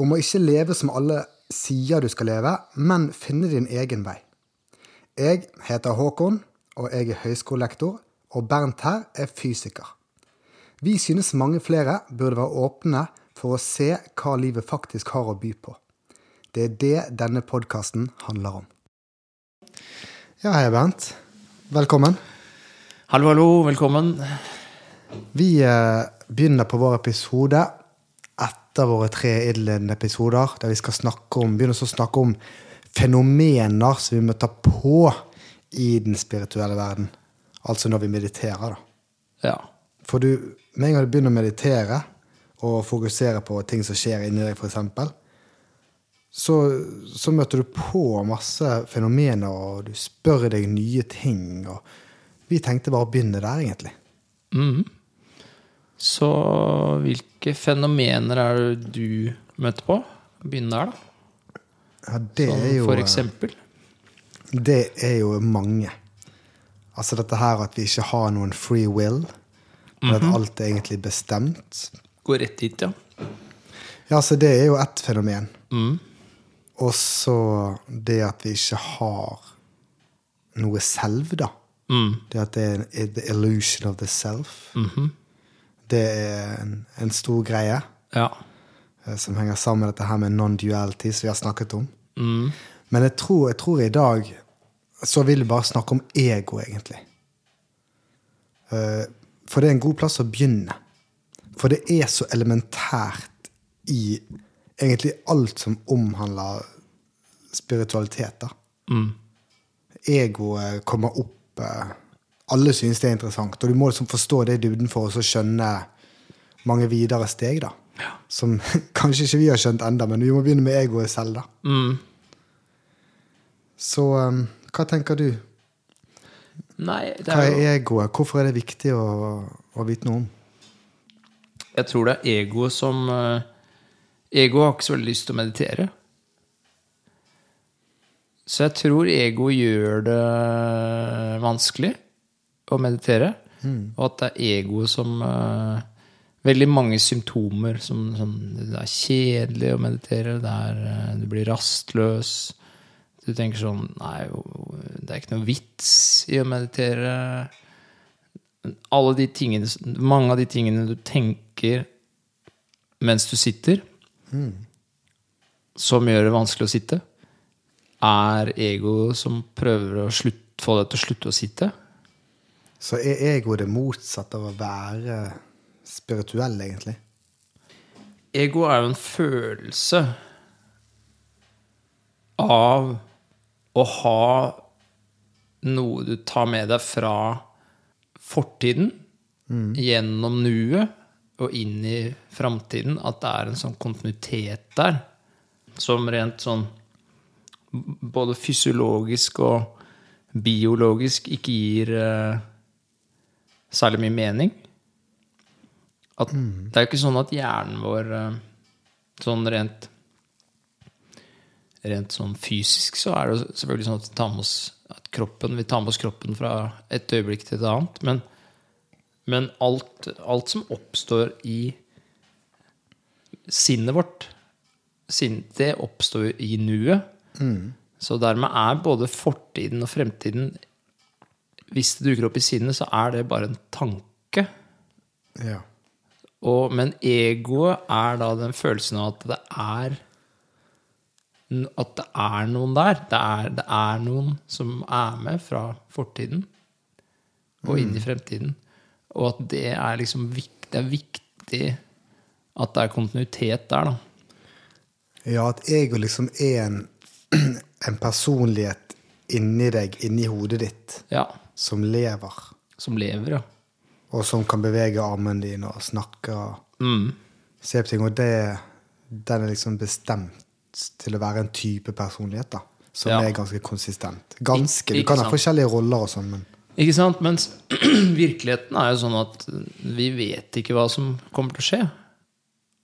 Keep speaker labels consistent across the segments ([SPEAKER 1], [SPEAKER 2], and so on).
[SPEAKER 1] Om å ikke leve som alle sier du skal leve, men finne din egen vei. Jeg heter Håkon, og jeg er høyskolelektor, og Bernt her er fysiker. Vi synes mange flere burde være åpne for å se hva livet faktisk har å by på. Det er det denne podkasten handler om. Ja, hei, Bernt. Velkommen.
[SPEAKER 2] Hallo, hallo, velkommen.
[SPEAKER 1] Vi eh, begynner på vår episode etter våre tre idlende episoder, der vi skal snakke om, begynne å snakke om fenomener som vi møter på i den spirituelle verden. Altså når vi mediterer, da.
[SPEAKER 2] Ja.
[SPEAKER 1] For du, med en gang du begynner å meditere og fokusere på ting som skjer inni deg, f.eks., så, så møter du på masse fenomener, og du spør deg nye ting. og Vi tenkte bare å begynne der, egentlig.
[SPEAKER 2] Mhm. Så hvilke fenomener er det du møter på? Begynn der, da.
[SPEAKER 1] Ja, det
[SPEAKER 2] Sånn
[SPEAKER 1] er jo
[SPEAKER 2] for eksempel.
[SPEAKER 1] Det er jo mange. Altså dette her at vi ikke har noen free will. Men at alt er egentlig bestemt.
[SPEAKER 2] Går rett dit, ja.
[SPEAKER 1] Ja, så det er jo ett fenomen.
[SPEAKER 2] Mm.
[SPEAKER 1] Og så det at vi ikke har noe selv, da.
[SPEAKER 2] Mm.
[SPEAKER 1] Det at det er the illusion of the self.
[SPEAKER 2] Mhm.
[SPEAKER 1] Det er en, en stor greie
[SPEAKER 2] Ja.
[SPEAKER 1] eh, som henger sammen med dette her med non-duality, som vi har snakket om.
[SPEAKER 2] Mm.
[SPEAKER 1] Men jeg tror, jeg tror i dag så vil vi bare snakke om ego, egentlig. Eh, For det er en god plass å begynne. For det er så elementært i egentlig alt som omhandler spiritualitet. da.
[SPEAKER 2] Mm.
[SPEAKER 1] Egoet kommer opp eh, Alle synes det er interessant. Og du må liksom forstå det i dybden for å skjønne mange videre steg. da. Som kanskje ikke vi har skjønt enda, men vi må begynne med egoet selv. da.
[SPEAKER 2] Mm.
[SPEAKER 1] Så um, hva tenker du?
[SPEAKER 2] Nei, det
[SPEAKER 1] Hva
[SPEAKER 2] er
[SPEAKER 1] er egoet? Hvorfor er det viktig å, å vite noe om?
[SPEAKER 2] Jeg tror det er ego som uh, Ego har ikke så veldig lyst til å meditere. Så jeg tror ego gjør det vanskelig å meditere. Og at det er ego som uh, Veldig mange symptomer som sånn, Det er kjedelig å meditere, det er, eh, du blir rastløs. Du tenker sånn Nei, det er ikke noe vits i å meditere alle de tingene, mange av de tingene du tenker mens du sitter, som gjør det vanskelig å sitte, er ego som prøver å slutt, få deg til å slutte å sitte.
[SPEAKER 1] Så er ego det motsatte av å være spirituell, egentlig?
[SPEAKER 2] Ego er jo en følelse av å ha noe du tar med deg fra fortiden, gjennom nuet og inn i framtiden. At det er en sånn kontinuitet der som rent sånn både fysiologisk og biologisk ikke gir eh, særlig mye mening. At Det er jo ikke sånn at hjernen vår eh, sånn rent Rent sånn fysisk så er det selvfølgelig sånn at vi tar med oss at kroppen, vi tar med oss kroppen fra et øyeblikk til et annet. Men, men alt, alt som oppstår i sinnet vårt, det oppstår i nuet. Så dermed er både fortiden og fremtiden Hvis det dukker opp i sinnet, så er det bare en tanke.
[SPEAKER 1] Ja.
[SPEAKER 2] Og, men egoet er da den følelsen av at det er At det er noen der. Det er, det er noen som er med fra fortiden og inn i fremtiden. Og at det er liksom Det er viktig at det er kontinuitet der, da.
[SPEAKER 1] ja, at ego liksom er en, en personlighet inni deg, inni hodet ditt,
[SPEAKER 2] Ja.
[SPEAKER 1] Som lever.
[SPEAKER 2] Som lever, ja.
[SPEAKER 1] Og som kan bevege armen din og snakke og
[SPEAKER 2] Mm.
[SPEAKER 1] se på ting. Og det, den er liksom bestemt til å være en type personlighet, da. Som
[SPEAKER 2] Ja.
[SPEAKER 1] er ganske konsistent. Ganske. Du kan ha forskjellige roller og sånn, men
[SPEAKER 2] Ikke sant? Mens virkeligheten er jo sånn at vi vet ikke hva som kommer til å skje.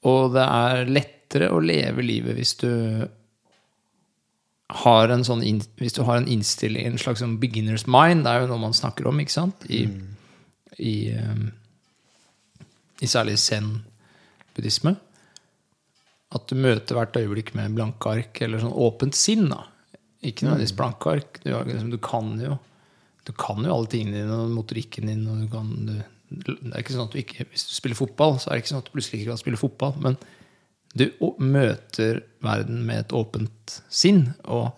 [SPEAKER 2] Og det er lettere å leve livet hvis du har en sånn Hvis du har en innstilling, en slags sånn beginner's mind, det er jo noe man snakker om, ikke sant? I, i, um, i særlig zen-buddhisme. At du møter hvert øyeblikk med blanke ark, eller sånn åpent sinn. da. Ikke nødvendigvis blanke ark. Du, liksom, du kan jo du kan jo alle tingene dine og motorikken din. Og du kan, du, det er ikke sånn at du ikke, Hvis du spiller fotball, så er det ikke sånn at du plutselig ikke kan spille fotball. Men du møter verden med et åpent sinn. Og,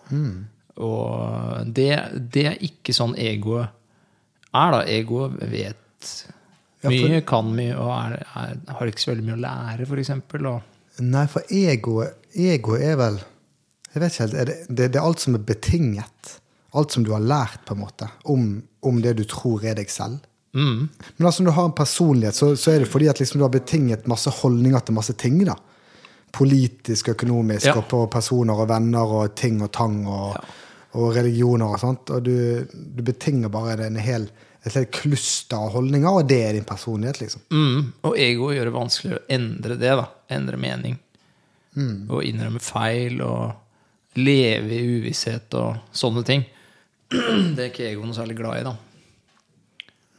[SPEAKER 2] og det, det er ikke sånn egoet er, da. Egoet vet
[SPEAKER 1] Ja, for-
[SPEAKER 2] mye, kan mye, og er, er, har ikke så veldig mye å lære, f.eks.
[SPEAKER 1] Nei, for ego, ego er vel Jeg vet ikke helt. Det, det, det er alt som er betinget. Alt som du har lært, på en måte, om, om det du tror er deg selv.
[SPEAKER 2] mm,
[SPEAKER 1] Men altså, når du har en personlighet, så, så er det fordi at liksom du har betinget masse holdninger til masse ting. da. Politisk, økonomisk,
[SPEAKER 2] Ja.
[SPEAKER 1] og på personer og venner og ting og tang og, og religioner og sånt. Og du, du betinger bare en hel, et helt kluster av holdninger, og det er din personlighet, liksom.
[SPEAKER 2] mm, og ego gjør det vanskelig å endre det. da, Endre mening. Og innrømme feil og leve i uvisshet og sånne ting. Det er ikke ego noe særlig glad i, da.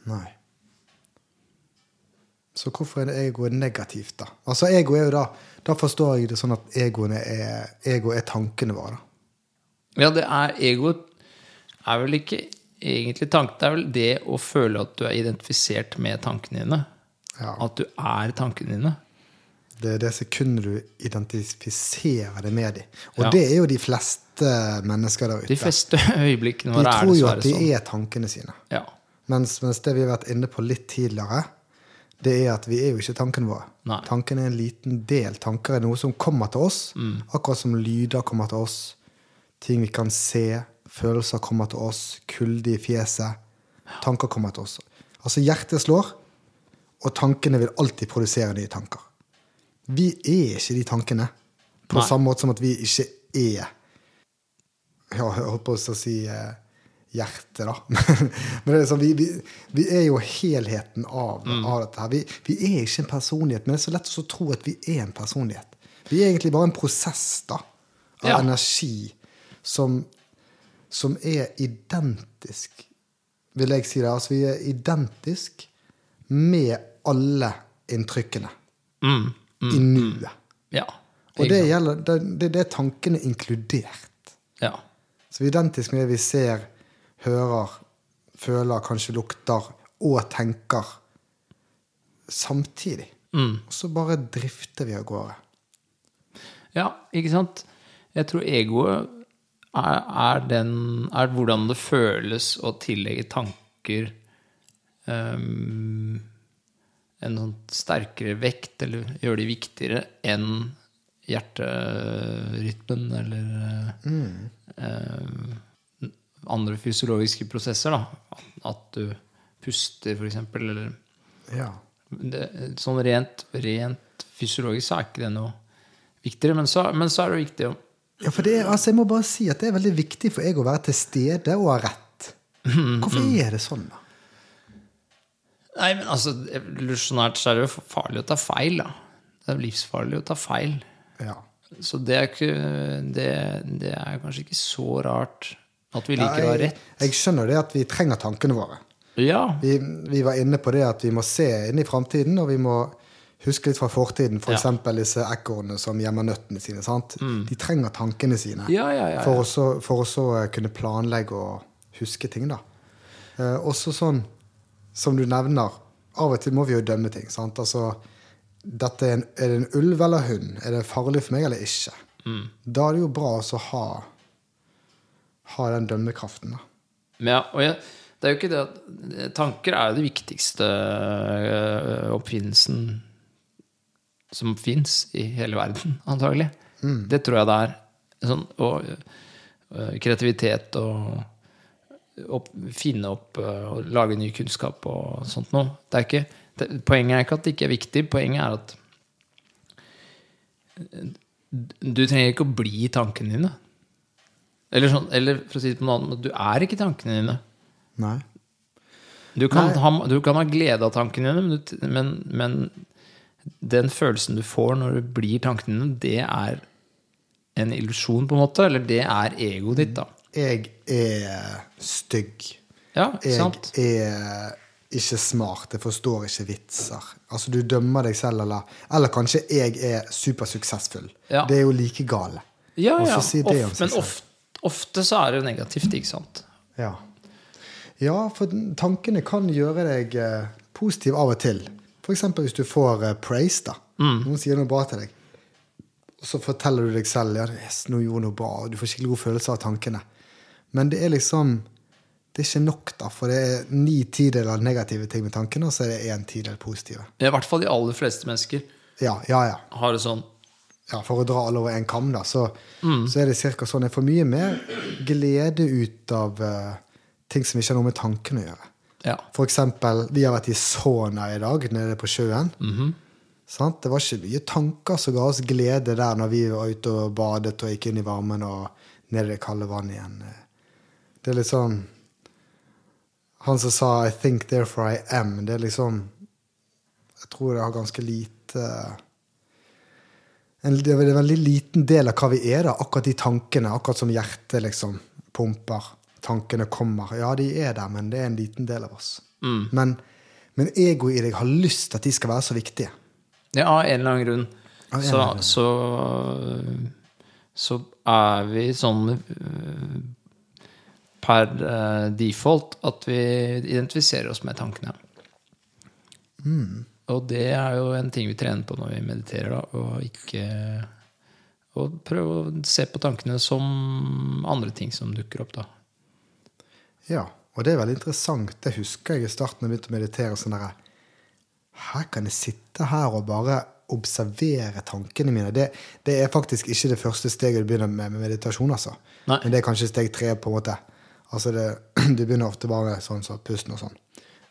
[SPEAKER 1] Nei. Så hvorfor er det egoet negativt, da? Altså, ego er jo da Da forstår jeg det sånn at egoene er, ego er tankene våre.
[SPEAKER 2] Ja, det er egoet er vel ikke egentlig tanke. Det er vel det å føle at du er identifisert med tankene dine.
[SPEAKER 1] Ja.
[SPEAKER 2] At du er tankene dine.
[SPEAKER 1] Det er det sekundet du identifiserer deg med dem. Og
[SPEAKER 2] Ja.
[SPEAKER 1] det er jo de fleste mennesker der ute.
[SPEAKER 2] De fleste øyeblikkene
[SPEAKER 1] de
[SPEAKER 2] våre er
[SPEAKER 1] tror jo at de
[SPEAKER 2] sånn.
[SPEAKER 1] er tankene sine.
[SPEAKER 2] Ja.
[SPEAKER 1] Mens, mens det vi har vært inne på litt tidligere, det er at vi er jo ikke tankene våre.
[SPEAKER 2] Nei.
[SPEAKER 1] Tanken er en liten del. Tanker er noe som kommer til oss,
[SPEAKER 2] Mm.
[SPEAKER 1] akkurat som lyder kommer til oss. Ting vi kan se, følelser kommer til oss, kulde i fjeset. Tanker kommer til oss. Altså hjertet slår, og tankene vil alltid produsere nye tanker. Vi er ikke de tankene, på
[SPEAKER 2] Nei.
[SPEAKER 1] samme måte som at vi ikke er ja, jeg holdt på å si eh, hjerte, da. Men det sånn, vi, vi, vi er jo helheten av, av dette her. Vi, vi er ikke en personlighet, men det er så lett å tro at vi er en personlighet. Vi er egentlig bare en prosess da, av
[SPEAKER 2] Ja.
[SPEAKER 1] energi som, som er identisk, vil jeg si det. Altså, vi er identisk med alle inntrykkene
[SPEAKER 2] Mm.
[SPEAKER 1] i nuet.
[SPEAKER 2] Ja.
[SPEAKER 1] Og det, gjelder, det, det, det er tankene inkludert.
[SPEAKER 2] ja.
[SPEAKER 1] Så vi er identisk med det vi ser, hører, føler, kanskje lukter og tenker samtidig.
[SPEAKER 2] Mm.
[SPEAKER 1] Og så bare drifter vi av gårde.
[SPEAKER 2] Ja, ikke sant? Jeg tror egoet er, er, den, er hvordan det føles å tillegge tanker um, en sånn sterkere vekt, eller gjøre de viktigere enn hjerterytmen eller eh, andre fysiologiske prosesser. Da. At du puster, eksempel, eller
[SPEAKER 1] Ja.
[SPEAKER 2] det, sånn rent, rent fysiologisk så er ikke det noe viktigere. Men så, men så er det viktig å
[SPEAKER 1] ja, for det altså jeg må bare si at det er veldig viktig for jeg å være til stede og ha rett. Hvorfor er det sånn, da?
[SPEAKER 2] Nei, men altså, evolusjonært så er det jo farlig å ta feil, da. Det er livsfarlig å ta feil.
[SPEAKER 1] Ja.
[SPEAKER 2] Så det er, ikke, det, det er kanskje ikke så rart at vi
[SPEAKER 1] Ja,
[SPEAKER 2] liker å ha rett.
[SPEAKER 1] jeg skjønner det at vi trenger tankene våre.
[SPEAKER 2] Ja.
[SPEAKER 1] Vi, vi var inne på det at vi må se inn i framtiden, og vi må huske litt fra fortiden. F.eks.
[SPEAKER 2] Ja. Mm.
[SPEAKER 1] eksempel disse ekornene som gjemmer nøttene sine. sant? De trenger tankene sine
[SPEAKER 2] Ja, ja, ja, ja.
[SPEAKER 1] for å så, for å så kunne planlegge og huske ting. da. Eh, også sånn som du nevner, av og til må vi jo dømme ting. sant? Altså, dette er, en, er det en ulv eller hund? Er det farlig for meg eller ikke?
[SPEAKER 2] Mm.
[SPEAKER 1] Da er det jo bra å ha, ha den dømmekraften. da.
[SPEAKER 2] Ja, og jeg, det er jo ikke det at Tanker er jo det viktigste øh, oppfinnelsen som fins i hele verden, antagelig. Det tror jeg det er. Sånn, og øh, kreativitet og opp, finne opp og lage ny kunnskap og sånt noe. Det er ikke, det, poenget er ikke at det ikke er viktig, poenget er at Du trenger ikke å bli tankene dine. Eller, sånn, eller for å si det på en annen måte, du er ikke tankene dine.
[SPEAKER 1] Nei.
[SPEAKER 2] Du kan,
[SPEAKER 1] Nei.
[SPEAKER 2] ha, du kan ha glede av tankene dine, men, men, men den følelsen du får når du blir tankene dine, det er en illusjon, på en måte. Eller det er egoet ditt, da.
[SPEAKER 1] Jeg er stygg.
[SPEAKER 2] Ja,
[SPEAKER 1] Jeg
[SPEAKER 2] sant?
[SPEAKER 1] er ikke smart. Jeg forstår ikke vitser. Altså, du dømmer deg selv, eller, eller kanskje jeg er supersuksessfull.
[SPEAKER 2] Ja.
[SPEAKER 1] Det er jo like gale.
[SPEAKER 2] Ja, ja.
[SPEAKER 1] Si
[SPEAKER 2] Of, men ofte, ofte så er det negativt, ikke sant?
[SPEAKER 1] Ja. ja, for tankene kan gjøre deg eh, positiv av og til. F.eks. hvis du får eh, praise. da. Noen sier noe bra til deg. Og så forteller du deg selv ja, yes, nå gjorde noe bra, og du får skikkelig god følelse av tankene. Men det er liksom det er ikke nok, da, for det er ni tideler negative ting med tankene, og så er det én tidel positive.
[SPEAKER 2] I hvert fall de aller fleste mennesker
[SPEAKER 1] Ja, ja, ja.
[SPEAKER 2] har det sånn.
[SPEAKER 1] Ja for å dra alle over en kam, da, så, så er det cirka sånn. Jeg får mye mer glede ut av uh, ting som ikke har noe med tankene å gjøre.
[SPEAKER 2] Ja.
[SPEAKER 1] For eksempel, vi har vært i Sona i dag, nede på sjøen. Sant? Det var ikke mye tanker som ga oss glede der når vi var ute og badet og gikk inn i varmen og ned i det kalde vannet igjen. Det er litt sånn Han som sa 'I think, therefore I am', det er liksom Jeg tror det har ganske lite en, Det er en veldig liten del av hva vi er, da, akkurat de tankene. Akkurat som hjertet liksom pumper. Tankene kommer. Ja, de er der, men det er en liten del av oss. Men, men egoet i deg har lyst til at de skal være så viktige.
[SPEAKER 2] Ja, av en eller annen grunn. Så, så, så er vi sånn øh, per øh, default at vi identifiserer oss med tankene.
[SPEAKER 1] Mm.
[SPEAKER 2] Og det er jo en ting vi trener på når vi mediterer, da, og ikke Og prøve å se på tankene som andre ting som dukker opp, da.
[SPEAKER 1] Ja, og det er veldig interessant. Det husker jeg i starten da jeg begynte å meditere. sånn der, Her kan jeg sitte her og bare observere tankene mine. Det, det er faktisk ikke det første steget du begynner med med meditasjon. altså.
[SPEAKER 2] Nei.
[SPEAKER 1] Men det er kanskje steg tre. på en måte. Altså det, Du begynner ofte bare sånn som pusten og sånn.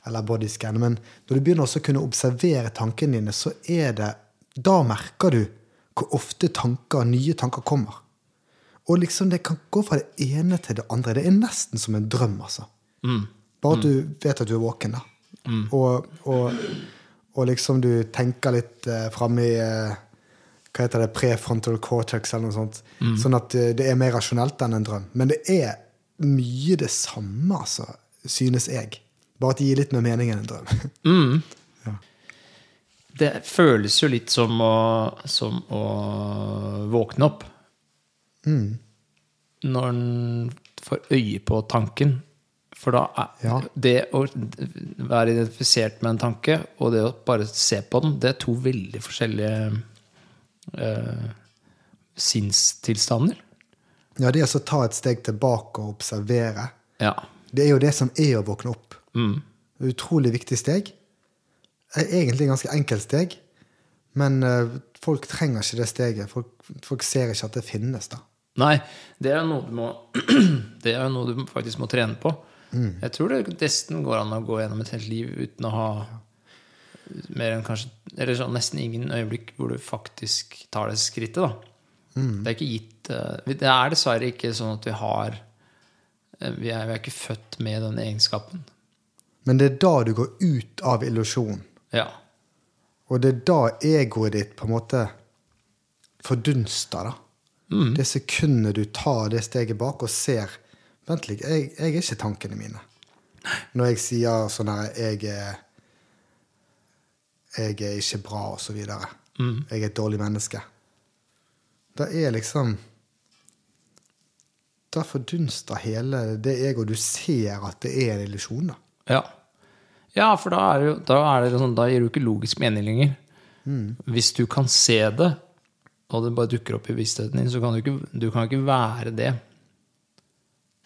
[SPEAKER 1] Eller bodyscan. Men når du begynner å kunne observere tankene dine, så er det Da merker du hvor ofte tanker, nye tanker kommer. Og liksom det kan gå fra det ene til det andre. Det er nesten som en drøm, altså. Bare at du vet at du er våken, da. Og, og, og liksom du tenker litt eh, framme i eh, hva heter det, prefrontal cortex eller noe sånt. Sånn at eh, det er mer rasjonelt enn en drøm. Men det er mye det samme, altså, synes jeg. Bare at det gir litt mer mening enn en drøm.
[SPEAKER 2] Det føles jo litt som å, som å våkne opp. Når en får øye på tanken. For da er
[SPEAKER 1] Ja.
[SPEAKER 2] det å være identifisert med en tanke og det å bare se på den, det er to veldig forskjellige eh, sinnstilstander.
[SPEAKER 1] Ja, det altså å ta et steg tilbake og observere.
[SPEAKER 2] Ja.
[SPEAKER 1] Det er jo det som er å våkne opp.
[SPEAKER 2] Mm.
[SPEAKER 1] Utrolig viktig steg. Er Egentlig ganske enkelt steg, men eh, folk trenger ikke det steget. Folk, folk ser ikke at det finnes, da.
[SPEAKER 2] Nei, det er noe du må Det er noe du faktisk må trene på. Jeg tror det nesten går an å gå gjennom et helt liv uten å ha mer enn kanskje Eller sånn nesten ingen øyeblikk hvor du faktisk tar det skrittet, da. Det er ikke gitt eh, Det er dessverre ikke sånn at vi har eh, Vi er, vi er ikke født med den egenskapen.
[SPEAKER 1] Men det er da du går ut av illusjonen.
[SPEAKER 2] Ja.
[SPEAKER 1] Og det er da egoet ditt på en måte fordunster, da. Det sekundet du tar det steget bak og ser Vent litt, jeg, jeg er ikke tankene mine. Når jeg sier sånn her Jeg Jeg er ikke bra, og så videre. Jeg er et dårlig menneske. Da er liksom Da fordunster hele det egoet. Du ser at det er en illusjon, da.
[SPEAKER 2] Ja, ja for da, er det, jo- da, er det sånn, da gir det jo ikke logisk mening lenger. Hvis du kan se det, og det bare dukker opp i bevisstheten din, så kan du ikke, du kan ikke være det.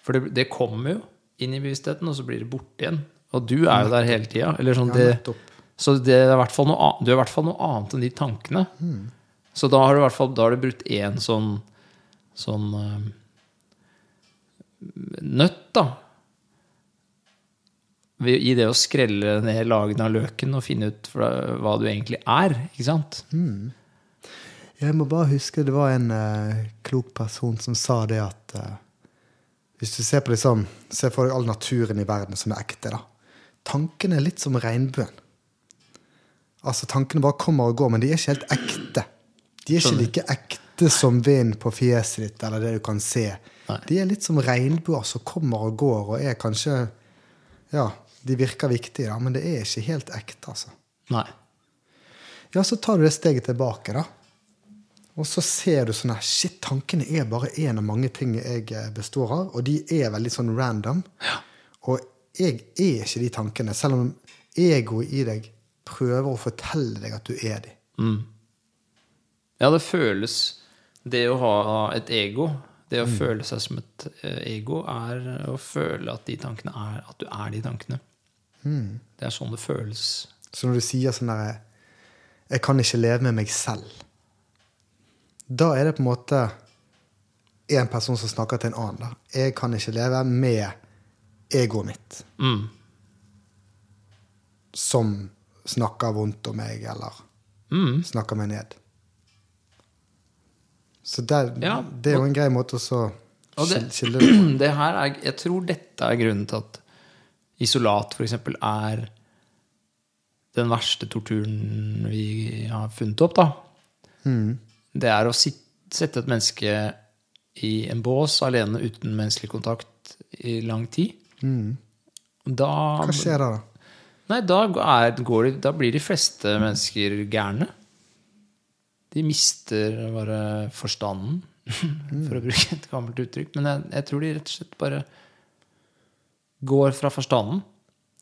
[SPEAKER 2] For det, det kommer jo inn i bevisstheten, og så blir det borte igjen. Og du er jo der hele tida. Eller sånn, det,
[SPEAKER 1] nettopp.
[SPEAKER 2] så det er i hvert fall noe, an- du er i hvert fall noe annet enn de tankene. Så da har du i hvert fall da har du brutt én sånn, sånn eh, nøtt, da. I det å skrelle ned lagene av løken og finne ut hva du egentlig er. Ikke sant?
[SPEAKER 1] Jeg må bare huske det var en uh, klok person som sa det at uh, Hvis du ser på liksom, ser for deg all naturen i verden som er ekte, da. Tankene er litt som regnbuen. Altså, Tankene bare kommer og går, men de er ikke helt ekte. De er ikke like ekte som vind på fjeset ditt eller det du kan se.
[SPEAKER 2] Nei.
[SPEAKER 1] De er litt som regnbuer som kommer og går og er kanskje Ja, de virker viktige, da, men det er ikke helt ekte, altså.
[SPEAKER 2] Nei.
[SPEAKER 1] Ja, så tar du det steget tilbake, da. Og så ser du sånn her Shit, tankene er bare én av mange ting jeg eh, består av, og de er veldig sånn random. Og jeg er ikke de tankene, selv om egoet i deg prøver å fortelle deg at du er de.
[SPEAKER 2] Ja, det føles Det å ha et ego, det å føle seg som et eh, ego, er å føle at de tankene er At du er de tankene. Det er sånn det føles.
[SPEAKER 1] Så når du sier sånn derre Jeg kan ikke leve med meg selv. Da er det på en måte en person som snakker til en annen. Da. Jeg kan ikke leve med egoet mitt.
[SPEAKER 2] Mm.
[SPEAKER 1] som snakker vondt om meg, eller
[SPEAKER 2] Mm.
[SPEAKER 1] snakker meg ned. Så det,
[SPEAKER 2] Ja,
[SPEAKER 1] det er jo en grei måte å skille det på.
[SPEAKER 2] jeg tror dette er grunnen til at isolat f.eks. er den verste torturen vi har funnet opp. da. Det er å sette et menneske i en bås alene uten menneskelig kontakt i lang tid. Da,
[SPEAKER 1] Hva skjer da? da?
[SPEAKER 2] nei, da, er, går de, da blir de fleste mennesker gærne. De mister bare forstanden, for å bruke et gammelt uttrykk. Men jeg, jeg tror de rett og slett bare går fra forstanden.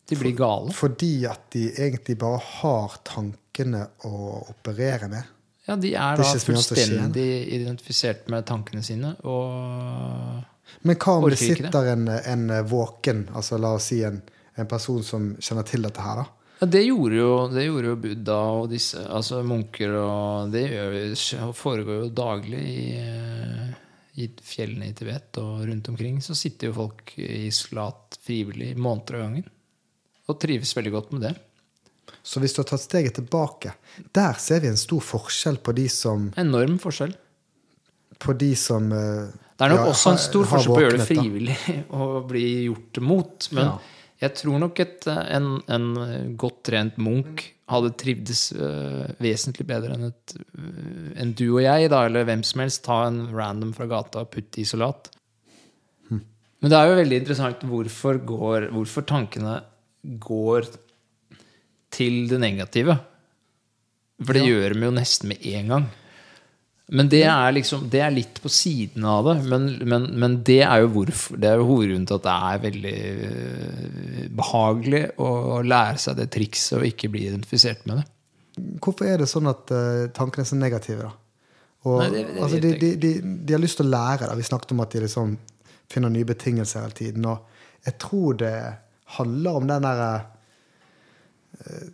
[SPEAKER 2] De blir gale.
[SPEAKER 1] Fordi at de egentlig bare har tankene å operere med.
[SPEAKER 2] Ja, de er
[SPEAKER 1] er
[SPEAKER 2] da fullstendig identifisert med tankene sine. Og
[SPEAKER 1] Men hva om det sitter en, en våken, altså la oss si en, en person som kjenner til dette her, da?
[SPEAKER 2] ja, det, gjorde jo, det gjorde jo Buddha og disse altså munker, og det foregår jo daglig i, i fjellene i Tibet og rundt omkring. Så sitter jo folk i slat frivillig måneder av gangen. Og trives veldig godt med det.
[SPEAKER 1] Så hvis du har tatt steget tilbake, der ser vi en stor forskjell på de som,
[SPEAKER 2] Enorm forskjell.
[SPEAKER 1] på de som uh,
[SPEAKER 2] Det er nok
[SPEAKER 1] ja,
[SPEAKER 2] også en stor forskjell på å gjøre det frivillig og bli gjort mot. Men
[SPEAKER 1] Ja.
[SPEAKER 2] jeg tror nok at eh, en, en godt trent munk hadde trivdes uh, vesentlig bedre enn, et, uh, en du og jeg, da, eller hvem som helst. Ta en random fra gata og putte i isolat.
[SPEAKER 1] Hm.
[SPEAKER 2] Men det er jo veldig interessant hvorfor, går, hvorfor tankene går til det negative. For det gjør de jo nesten med en gang. Men det er liksom Det er litt på siden av det. Men, men, men det er jo hvorfor Det er jo hovedgrunnen til at det er veldig øh, behagelig å lære seg det trikset og ikke bli identifisert med det.
[SPEAKER 1] Hvorfor er det sånn at eh, tankene er så negative, da? Og,
[SPEAKER 2] Nei, det- det
[SPEAKER 1] altså, de, de, de, de har lyst til å lære. Da. Vi snakket om at de liksom finner nye betingelser hele tiden. Og jeg tror det handler om den derre eh,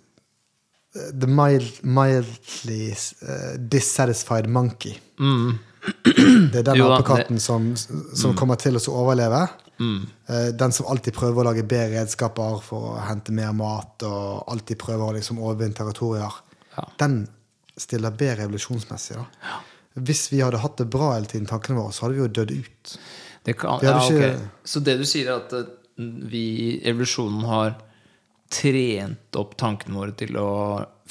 [SPEAKER 1] The mild, mildly uh, dissatisfied monkey. Det er den
[SPEAKER 2] Mm.
[SPEAKER 1] Apekatten som, som kommer til å overleve.
[SPEAKER 2] Mm.
[SPEAKER 1] Uh, Den som alltid prøver å lage bedre redskaper for å hente mer mat, og alltid prøver å liksom overvinne territorier.
[SPEAKER 2] Ja.
[SPEAKER 1] Den stiller bedre evolusjonsmessig. da. Hvis vi hadde hatt det bra hele tiden, tankene våre, så hadde vi jo dødd ut.
[SPEAKER 2] Det kan, ja,
[SPEAKER 1] ikke... okay.
[SPEAKER 2] Så det du sier, er at eh, vi i evolusjonen har trent opp tankene våre til å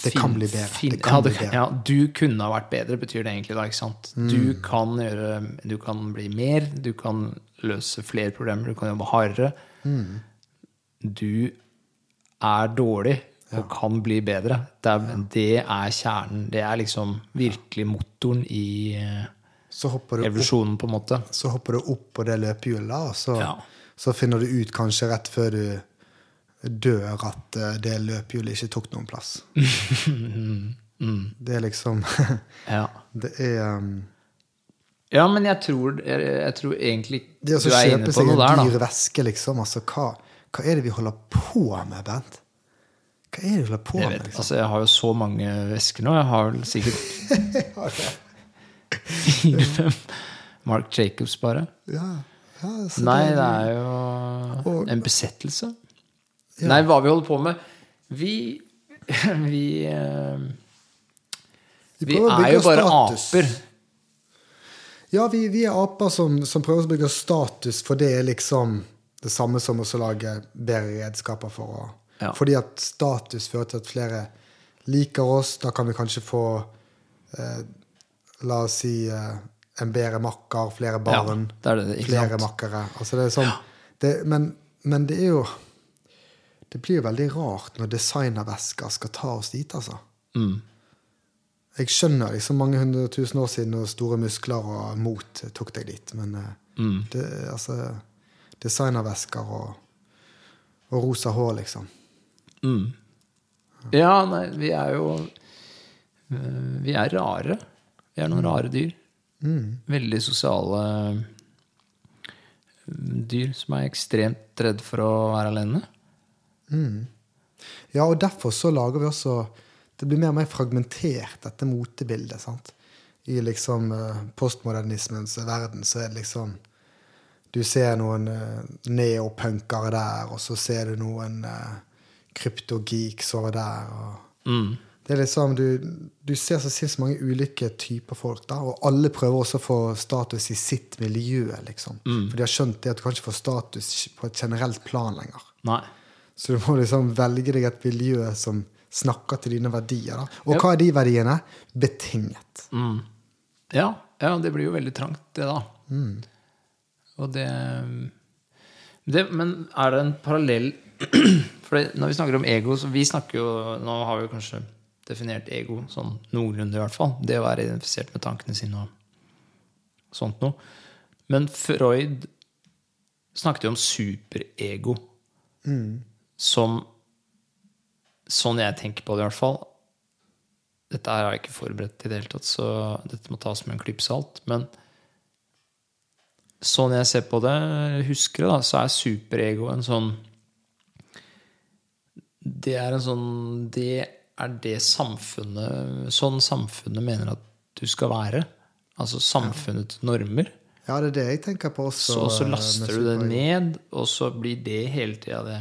[SPEAKER 1] Det kan bli bedre.
[SPEAKER 2] finne-
[SPEAKER 1] Det kan
[SPEAKER 2] ja,
[SPEAKER 1] bli bedre. Mm.
[SPEAKER 2] Ja, du kunne ha vært bedre, betyr det egentlig da. ikke sant? Du kan gjøre Du kan bli mer, du kan løse flere problemer, du kan jobbe hardere.
[SPEAKER 1] Mm.
[SPEAKER 2] Du er dårlig og kan bli bedre. Det er, det er kjernen. Det er liksom virkelig motoren i
[SPEAKER 1] du opp,
[SPEAKER 2] evolusjonen, på en måte.
[SPEAKER 1] så hopper du opp på det løpehjulet, og så,
[SPEAKER 2] Ja.
[SPEAKER 1] så finner du ut kanskje rett før du dør at eh, det løphjulet ikke tok noen plass. Det er liksom
[SPEAKER 2] Ja.
[SPEAKER 1] Det er um,
[SPEAKER 2] Ja, men jeg tror, jeg, jeg tror egentlig
[SPEAKER 1] Det å
[SPEAKER 2] du
[SPEAKER 1] da.
[SPEAKER 2] er inne
[SPEAKER 1] kjøpe
[SPEAKER 2] på
[SPEAKER 1] seg
[SPEAKER 2] noe
[SPEAKER 1] en
[SPEAKER 2] der,
[SPEAKER 1] dyr veske, liksom. Altså, hva, hva er det vi holder på med, Bent? Hva er det vi holder på
[SPEAKER 2] Jeg,
[SPEAKER 1] med?
[SPEAKER 2] vet,
[SPEAKER 1] Liksom?
[SPEAKER 2] altså, jeg har jo så mange vesker nå. Jeg har vel sikkert fire-fem Mark Jacobs, bare.
[SPEAKER 1] Ja, ja,
[SPEAKER 2] Nei,
[SPEAKER 1] det-
[SPEAKER 2] det er jo
[SPEAKER 1] Og-
[SPEAKER 2] en besettelse. Nei, hva vi holder på med Vi, vi eh, Vi er jo bare
[SPEAKER 1] status.
[SPEAKER 2] aper.
[SPEAKER 1] Ja, vi, vi er aper som, som prøver å bygge status, for det er liksom det samme som å lage bedre redskaper for å
[SPEAKER 2] Ja.
[SPEAKER 1] Fordi at status fører til at flere liker oss. Da kan vi kanskje få eh, La oss si eh, en bedre makker, flere barn,
[SPEAKER 2] Ja, det det,
[SPEAKER 1] flere makkere. Altså det er sånn, det, men, men det er jo Det blir jo veldig rart når designervesker skal ta oss dit, altså.
[SPEAKER 2] Mm.
[SPEAKER 1] Jeg skjønner liksom mange hundre tusen år siden og store muskler og mot tok deg dit, men eh,
[SPEAKER 2] Mm.
[SPEAKER 1] det, altså, designervesker og, og rosa hår, liksom.
[SPEAKER 2] Mm. Ja, nei, vi er jo eh, Vi er rare. Vi er noen rare dyr. Veldig sosiale mm, dyr som er ekstremt redd for å være alene.
[SPEAKER 1] Ja, og derfor så lager vi også Det blir mer og mer fragmentert, dette motebildet. sant? I liksom eh, postmodernismens verden så er det liksom Du ser noen uh, neopunkere der, og så ser du noen uh, kryptogeeks over der. og
[SPEAKER 2] Mm.
[SPEAKER 1] Det er liksom, du, du ser så sinnssykt mange ulike typer folk, da, og alle prøver også å få status i sitt miljø. liksom. For de har skjønt det at du kan ikke få status på et generelt plan lenger.
[SPEAKER 2] Nei.
[SPEAKER 1] Så du må liksom velge deg et miljø som snakker til dine verdier. da. Og
[SPEAKER 2] Ja.
[SPEAKER 1] hva er de verdiene? Betinget.
[SPEAKER 2] Mm. Ja, ja, det blir jo veldig trangt, det, da. Og det, det Men er det en parallell For når vi snakker om ego, så vi snakker jo Nå har vi kanskje definert ego sånn noenlunde, i hvert fall. Det å være identifisert med tankene sine og sånt noe. Men Freud snakket jo om superego som Sånn jeg tenker på det, i hvert fall. Dette her har jeg ikke forberedt i det hele tatt, så dette må tas med en klype salt. Men sånn jeg ser på det, husker det, da, så er superego en sånn Det er en sånn Det er det samfunnet Sånn samfunnet mener at du skal være. Altså samfunnets normer.
[SPEAKER 1] Ja, det er det jeg tenker på også.
[SPEAKER 2] Så, så laster du det ned, og så blir det hele tida det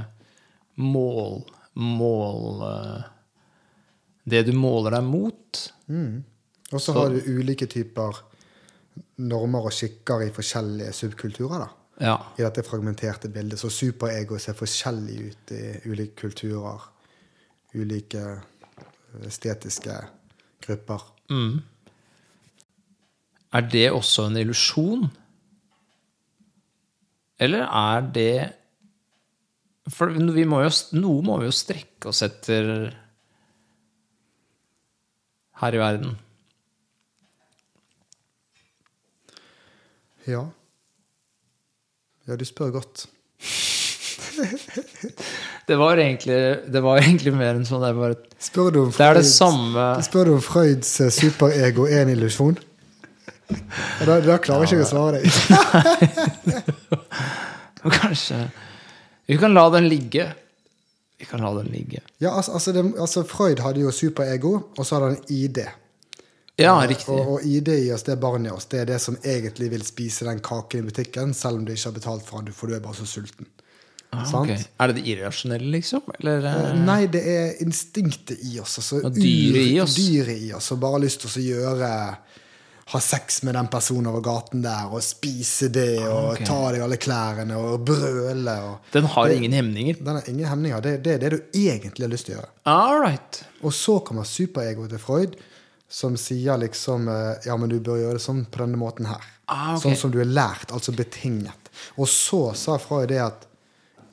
[SPEAKER 2] mål Mål eh, Det du måler deg mot.
[SPEAKER 1] Og så har du ulike typer normer og skikker i forskjellige subkulturer. da.
[SPEAKER 2] Ja.
[SPEAKER 1] I dette fragmenterte bildet. Så superego ser forskjellig ut i ulike kulturer. Ulike estetiske grupper.
[SPEAKER 2] Mm. Er det også en illusjon? Eller er det For vi må jo, noe må vi jo strekke oss etter her i verden.
[SPEAKER 1] Ja. Ja, du spør godt.
[SPEAKER 2] Det var egentlig, det var egentlig mer enn sånn det er bare
[SPEAKER 1] Spør du om
[SPEAKER 2] Det er det samme
[SPEAKER 1] Spør du om Freuds eh, superego er en illusjon? Da, da klarer ikke jeg å svare deg.
[SPEAKER 2] Kanskje Vi kan la den ligge. Vi kan la den ligge.
[SPEAKER 1] Ja, altså, altså, det, altså Freud hadde jo superego, og så hadde han ID.
[SPEAKER 2] Ja, riktig.
[SPEAKER 1] Og, og ID i oss, det er barnet i oss. Det er det som egentlig vil spise den kaken i butikken, selv om du ikke har betalt for den, for du er bare så sulten.
[SPEAKER 2] Ah, okay. Er det det irrasjonelle, liksom? Eller eh,
[SPEAKER 1] Nei, det er instinktet i oss. Altså,
[SPEAKER 2] dyret i oss.
[SPEAKER 1] Dyret i oss, som bare har lyst til å gjøre Ha sex med den personen over gaten der, og spise det, og
[SPEAKER 2] okay.
[SPEAKER 1] ta av deg alle klærne, og brøle. Og,
[SPEAKER 2] Den har ingen hemninger.
[SPEAKER 1] den har ingen hemninger. Det, det er det du egentlig har lyst til å gjøre.
[SPEAKER 2] All right.
[SPEAKER 1] Og så kommer superegoet til Freud, som sier liksom eh, Ja, men du bør gjøre det sånn på denne måten her.
[SPEAKER 2] Ah, ok.
[SPEAKER 1] Sånn som du er lært, altså betinget. Og så sa Freud det at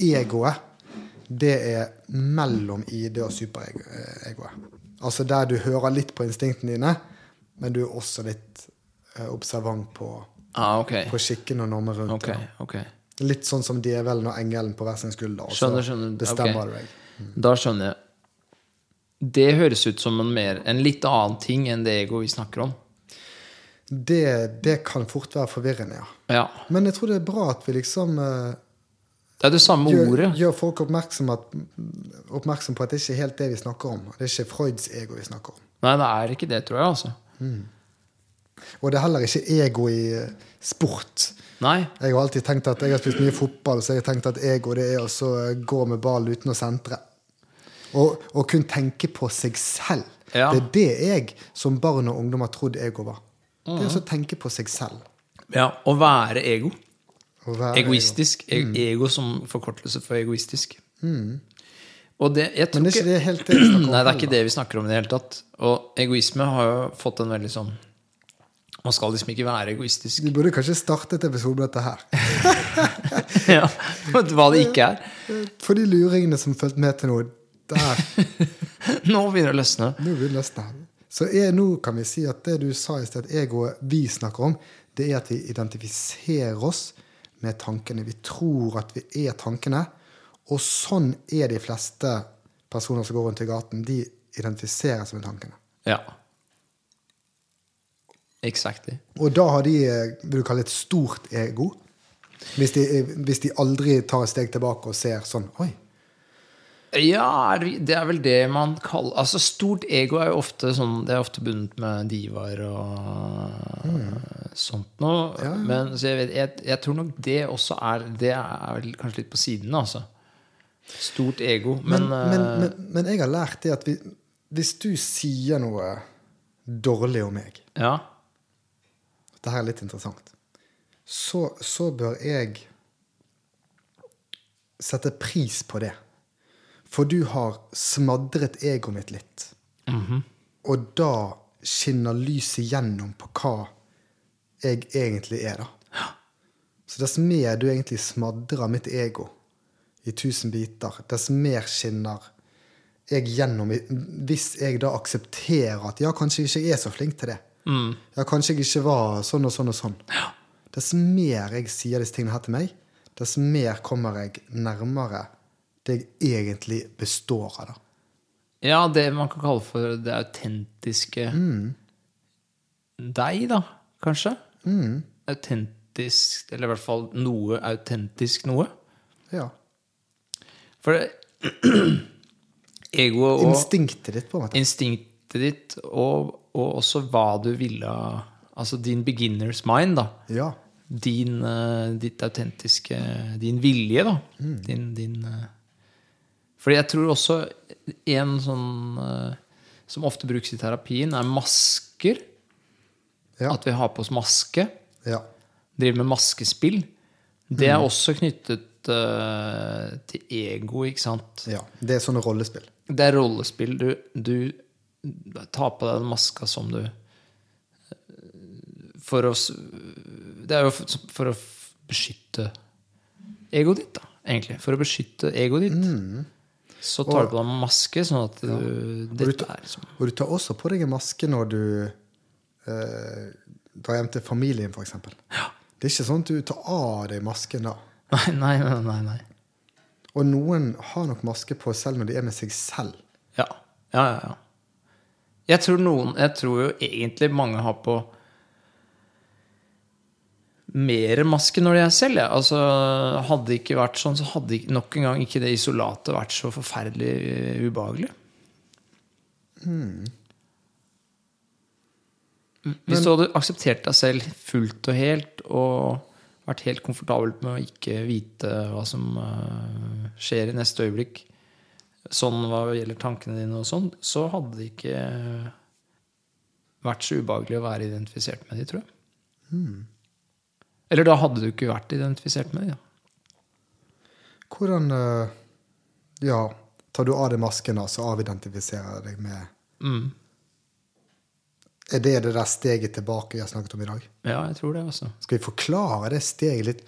[SPEAKER 1] egoet, det er mellom ID og superegoet. Altså der du hører litt på instinktene dine, men du er også litt eh, observant på,
[SPEAKER 2] Ah, okay.
[SPEAKER 1] på skikken og normer rundt
[SPEAKER 2] okay,
[SPEAKER 1] det.
[SPEAKER 2] Okay.
[SPEAKER 1] Litt sånn som djevelen og engelen på hver sin skulder. Og så
[SPEAKER 2] Skjønner, skjønner.
[SPEAKER 1] bestemmer okay. deg.
[SPEAKER 2] Da skjønner jeg. Det høres ut som en, mer, en litt annen ting enn det ego vi snakker om.
[SPEAKER 1] Det, det kan fort være forvirrende, ja.
[SPEAKER 2] Ja.
[SPEAKER 1] Men jeg tror det er bra at vi liksom eh,
[SPEAKER 2] Det er det samme
[SPEAKER 1] gjør,
[SPEAKER 2] ordet.
[SPEAKER 1] gjør folk oppmerksom, at, oppmerksom på at det ikke er helt det vi snakker om. Det er ikke Freuds ego vi snakker om.
[SPEAKER 2] Nei, det er ikke det, tror jeg, altså.
[SPEAKER 1] Og det er heller ikke ego i eh, sport.
[SPEAKER 2] Nei.
[SPEAKER 1] Jeg har alltid tenkt at jeg har spilt mye fotball, så jeg har tenkt at ego det er å eh, gå med ball uten å sentre. Og, og kun tenke på seg selv.
[SPEAKER 2] Ja.
[SPEAKER 1] Det er det jeg som barn og ungdom har trodd ego var. Det er å tenke på seg selv.
[SPEAKER 2] Ja, Å være ego.
[SPEAKER 1] Å være
[SPEAKER 2] Egoistisk. Ego,
[SPEAKER 1] Mm.
[SPEAKER 2] Ego som forkortelse for egoistisk. Og det,
[SPEAKER 1] Men er ikke det helt det vi snakker om?
[SPEAKER 2] Nei, det er ikke det vi snakker om i det hele tatt. Og egoisme har jo fått en veldig sånn Man skal liksom ikke være egoistisk.
[SPEAKER 1] Vi burde kanskje startet episode med dette her.
[SPEAKER 2] ja, Hva det ikke er.
[SPEAKER 1] For de luringene som fulgte med til nå, der
[SPEAKER 2] Nå begynner det å løsne.
[SPEAKER 1] Nå vil det løsne. Så jeg, nå kan vi si at det du sa i sted, egoet vi snakker om, det er at vi identifiserer oss med tankene. Vi tror at vi er tankene. Og sånn er de fleste personer som går rundt i gaten. De identifiserer seg med tankene.
[SPEAKER 2] Ja. Exactly.
[SPEAKER 1] Og da har de eh, vil du kalle et stort ego. Hvis de, eh, hvis de aldri tar et steg tilbake og ser sånn Oi,
[SPEAKER 2] Ja, det er vel det man kaller Altså, stort ego er jo ofte sånn Det er ofte bundet med divaer og sånt noe. Men så jeg, vet, jeg, jeg tror nok det også er Det er vel kanskje litt på siden, altså. Stort ego. Men,
[SPEAKER 1] Men, men,
[SPEAKER 2] eh,
[SPEAKER 1] men, men jeg har lært det at vi, hvis du sier noe dårlig om meg
[SPEAKER 2] ja.
[SPEAKER 1] Dette er litt interessant. Så, så bør jeg sette pris på det. For du har smadret egoet mitt litt. Og da skinner lyset gjennom på hva jeg egentlig er, da. Så dess mer du egentlig smadrer mitt ego i tusen biter, dess mer skinner jeg gjennom Hvis jeg da aksepterer at ja, kanskje jeg ikke er så flink til det. Ja, kanskje jeg ikke var sånn og sånn og sånn. Dess mer jeg sier disse tingene her til meg, dess mer kommer jeg nærmere det jeg egentlig består av. da.
[SPEAKER 2] ja, det man kan kalle for det autentiske deg, da, kanskje? Autentisk Eller i hvert fall noe autentisk noe.
[SPEAKER 1] Ja.
[SPEAKER 2] For egoet og
[SPEAKER 1] Instinktet ditt, på en måte.
[SPEAKER 2] instinktet ditt, og, og også hva du ville Altså din beginner's mind, da.
[SPEAKER 1] Ja.
[SPEAKER 2] Din, eh, ditt autentiske Din vilje, da. Din, din eh, Fordi jeg tror også en sånn eh, som ofte brukes i terapien, er masker.
[SPEAKER 1] Ja.
[SPEAKER 2] At vi har på oss maske.
[SPEAKER 1] ja.
[SPEAKER 2] Driver med maskespill. Det er også knyttet til ego, ikke sant?
[SPEAKER 1] ja. Det er sånne rollespill.
[SPEAKER 2] Det er rollespill. Du, du tar på deg den maska som du For å Det er jo for, å beskytte egoet ditt, da, egentlig. For å beskytte egoet ditt. Så tar du på deg en maske, sånn at du Dette er som...
[SPEAKER 1] Og du tar også på deg en maske når du eh, drar hjem til familien, f.eks.
[SPEAKER 2] Ja.
[SPEAKER 1] Det er ikke sånn at du tar av deg masken da.
[SPEAKER 2] Nei, nei, nei. nei, nei.
[SPEAKER 1] Og noen har nok maske på selv når de er med seg selv.
[SPEAKER 2] Ja. ja, ja, ja. Jeg tror noen Jeg tror jo egentlig mange har på mer maske når de er selv. Ja. Altså, hadde det ikke vært sånn, så hadde ikke, nok en gang ikke det isolatet vært så forferdelig eh, ubehagelig. Hvis du hadde akseptert deg selv fullt og helt og vært helt komfortabel med å ikke vite hva som eh, skjer i neste øyeblikk, sånn hva gjelder tankene dine og sånn, så hadde det ikke vært så ubehagelig å være identifisert med de, tror jeg. Eller da hadde du ikke vært identifisert med de. Ja.
[SPEAKER 1] Hvordan eh, ja, tar du av deg masken, og så avidentifiserer deg med
[SPEAKER 2] Mm.
[SPEAKER 1] Er det det der steget tilbake vi har snakket om i dag?
[SPEAKER 2] ja, jeg tror det, også.
[SPEAKER 1] Skal vi forklare det steget litt?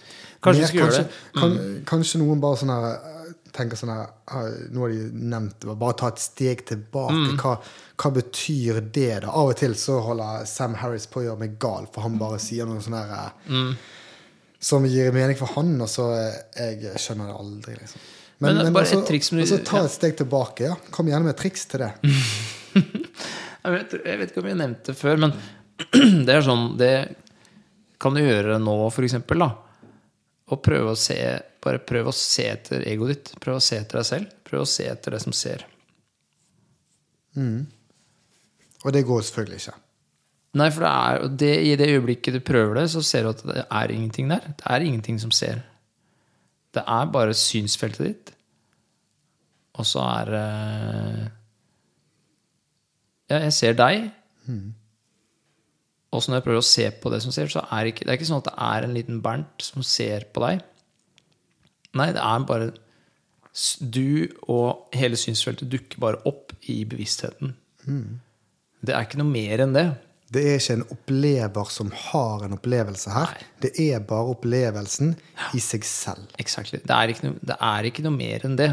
[SPEAKER 2] Kanskje vi
[SPEAKER 1] mer?
[SPEAKER 2] kanskje, gjøre
[SPEAKER 1] kanskje,
[SPEAKER 2] Kan, Mm.
[SPEAKER 1] Kanskje noen bare sånn her eh, tenker sånn her ah, Nå har de nevnt det, bare ta et steg tilbake.
[SPEAKER 2] Mm.
[SPEAKER 1] Hva, hva betyr det, da? Av og til så holder Sam Harris på å gjøre meg gal, for han bare sier noe sånn her eh,
[SPEAKER 2] Mm.
[SPEAKER 1] som gir mening for han, og så eh, Jeg skjønner det aldri, liksom.
[SPEAKER 2] Men bare et
[SPEAKER 1] altså-
[SPEAKER 2] triks som du-
[SPEAKER 1] altså, ta et steg tilbake. ja. Kom gjerne med et triks til det.
[SPEAKER 2] Jeg vet, jeg vet ikke om jeg har nevnt det før, men det er sånn Det kan du gjøre nå, for eksempel, da. Og prøve å se Bare prøv å se etter egoet ditt. Prøv å se etter deg selv. Prøv å se etter det som ser.
[SPEAKER 1] Og det går selvfølgelig ikke.
[SPEAKER 2] Nei, for det er, det, i det øyeblikket du prøver det, så ser du at det er ingenting der. Det er ingenting som ser. Det er bare synsfeltet ditt. Og så er det Ja, jeg ser deg. Og så når jeg prøver å se på det som ser, så er det ikke, det er ikke sånn at det er en liten Bernt som ser på deg. Nei, det er bare Du og hele synsfeltet dukker bare opp i bevisstheten. Det er ikke noe mer enn det.
[SPEAKER 1] Det er ikke en opplever som har en opplevelse her.
[SPEAKER 2] Nei.
[SPEAKER 1] Det er bare opplevelsen i seg selv.
[SPEAKER 2] Exactly. Det, er noe, det er ikke noe mer enn det.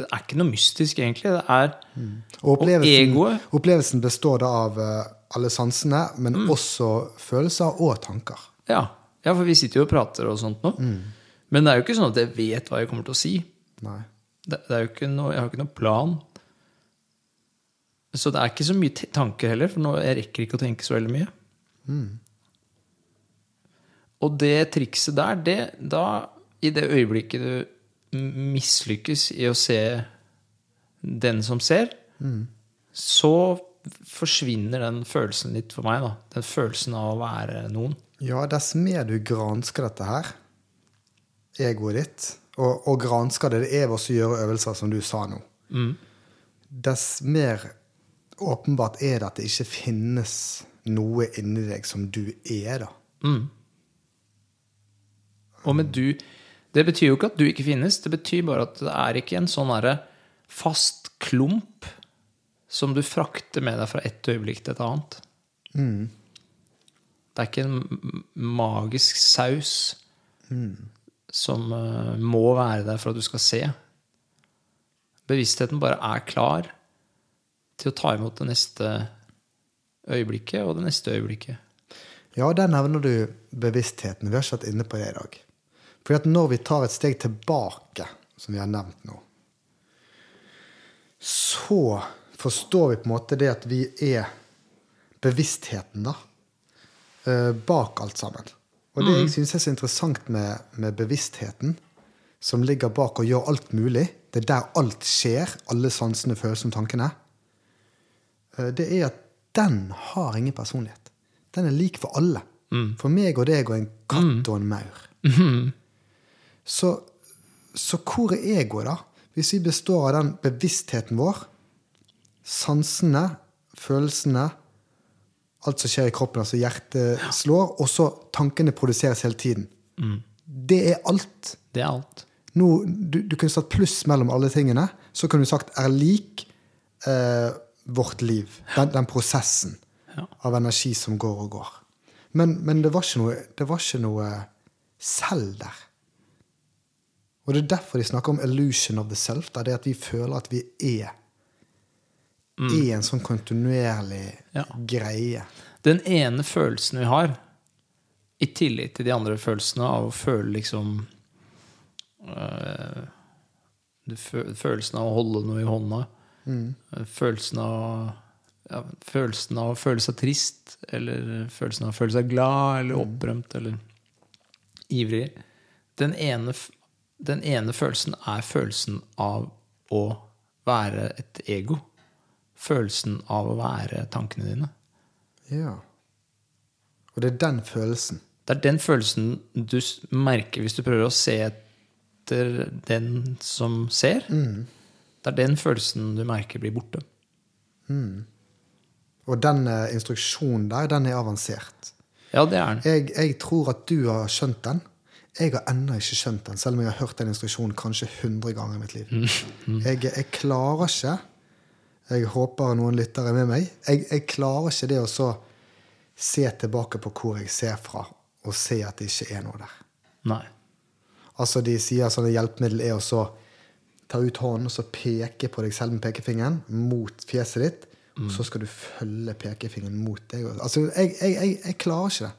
[SPEAKER 2] Det er ikke noe mystisk, egentlig. Det er
[SPEAKER 1] Og opplevelsen,
[SPEAKER 2] egoet?
[SPEAKER 1] opplevelsen består da av eh, alle sansene, men
[SPEAKER 2] Mm.
[SPEAKER 1] også følelser og tanker.
[SPEAKER 2] ja. ja, for vi sitter jo og prater og sånt nå. Men det er jo ikke sånn at jeg vet hva jeg kommer til å si.
[SPEAKER 1] Nei.
[SPEAKER 2] Det, det er jo ikke noe, jeg har ikke noe plan. Så det er ikke så mye tanker heller, for nå, jeg rekker ikke å tenke så veldig mye. Og det trikset der, det, da, i det øyeblikket du mislykkes i å se den som ser, så forsvinner den følelsen litt for meg. da. Den følelsen av å være noen.
[SPEAKER 1] Ja, dess mer du gransker dette her, egoet ditt, og, og gransker det, det er ved å gjøre øvelser, som du sa nå, dess mer åpenbart er det at det ikke finnes noe inni deg som du er, da.
[SPEAKER 2] Og med du Det betyr jo ikke at du ikke finnes, det betyr bare at det er ikke en sånn fast klump som du frakter med deg fra et øyeblikk til et annet. Det er ikke en magisk saus som eh, må være der for at du skal se. Bevisstheten bare er klar til å ta imot det neste øyeblikket og det neste øyeblikket.
[SPEAKER 1] Ja, der nevner du bevisstheten. Vi har ikke vært inne på det i dag. Fordi at når vi tar et steg tilbake, som vi har nevnt nå, så forstår vi på en måte det at vi er bevisstheten, da. eh, Bak alt sammen. Og det jeg syns er så interessant med, med bevisstheten, som ligger bak og gjør alt mulig, det er der alt skjer, alle sansene, følelsene tankene, eh, det er at den har ingen personlighet. Den er lik for alle. For meg og deg og en katt og en maur. Så, så hvor er egoet, da? Hvis vi består av den bevisstheten vår, sansene, følelsene, alt som skjer i kroppen, altså hjertet slår, og så tankene produseres hele tiden. Det er alt.
[SPEAKER 2] Det er alt.
[SPEAKER 1] Nå, du, du kunne satt pluss mellom alle tingene. Så kunne du sagt er lik eh, vårt liv. Den, den prosessen
[SPEAKER 2] Ja.
[SPEAKER 1] av energi som går og går. Men, men det, var noe, det var ikke noe selv der. Og det er derfor de snakker om illusion of the self. Da, det at vi føler at vi er i en sånn kontinuerlig
[SPEAKER 2] Ja.
[SPEAKER 1] greie.
[SPEAKER 2] Den ene følelsen vi har, i tillegg til de andre følelsene av å føle liksom øh, Følelsen av å holde noe i hånda. Mm. Følelsen av ja, Følelsen av å føle seg trist, eller følelsen av å føle seg glad eller opprømt eller ivrig. Den ene, den ene følelsen er følelsen av å være et ego. Følelsen av å være tankene dine.
[SPEAKER 1] Ja. Og det er den følelsen.
[SPEAKER 2] Det er den følelsen du merker hvis du prøver å se etter den som ser. Det er den følelsen du merker blir borte.
[SPEAKER 1] Og den eh, instruksjonen der, den er avansert.
[SPEAKER 2] Ja, det er den.
[SPEAKER 1] Jeg, jeg tror at du har skjønt den. Jeg har ennå ikke skjønt den, selv om jeg har hørt den instruksjonen kanskje 100 ganger i mitt liv. Jeg, jeg klarer ikke Jeg håper noen lyttere er med meg. Jeg, jeg klarer ikke det å så se tilbake på hvor jeg ser fra, og se at det ikke er noe der.
[SPEAKER 2] Nei.
[SPEAKER 1] Altså De sier sånne hjelpemiddel er å så ta ut hånden og så peke på deg selv med pekefingeren mot fjeset ditt. Og så skal du følge pekefingeren mot deg. Altså, Jeg, jeg, jeg, jeg klarer ikke det.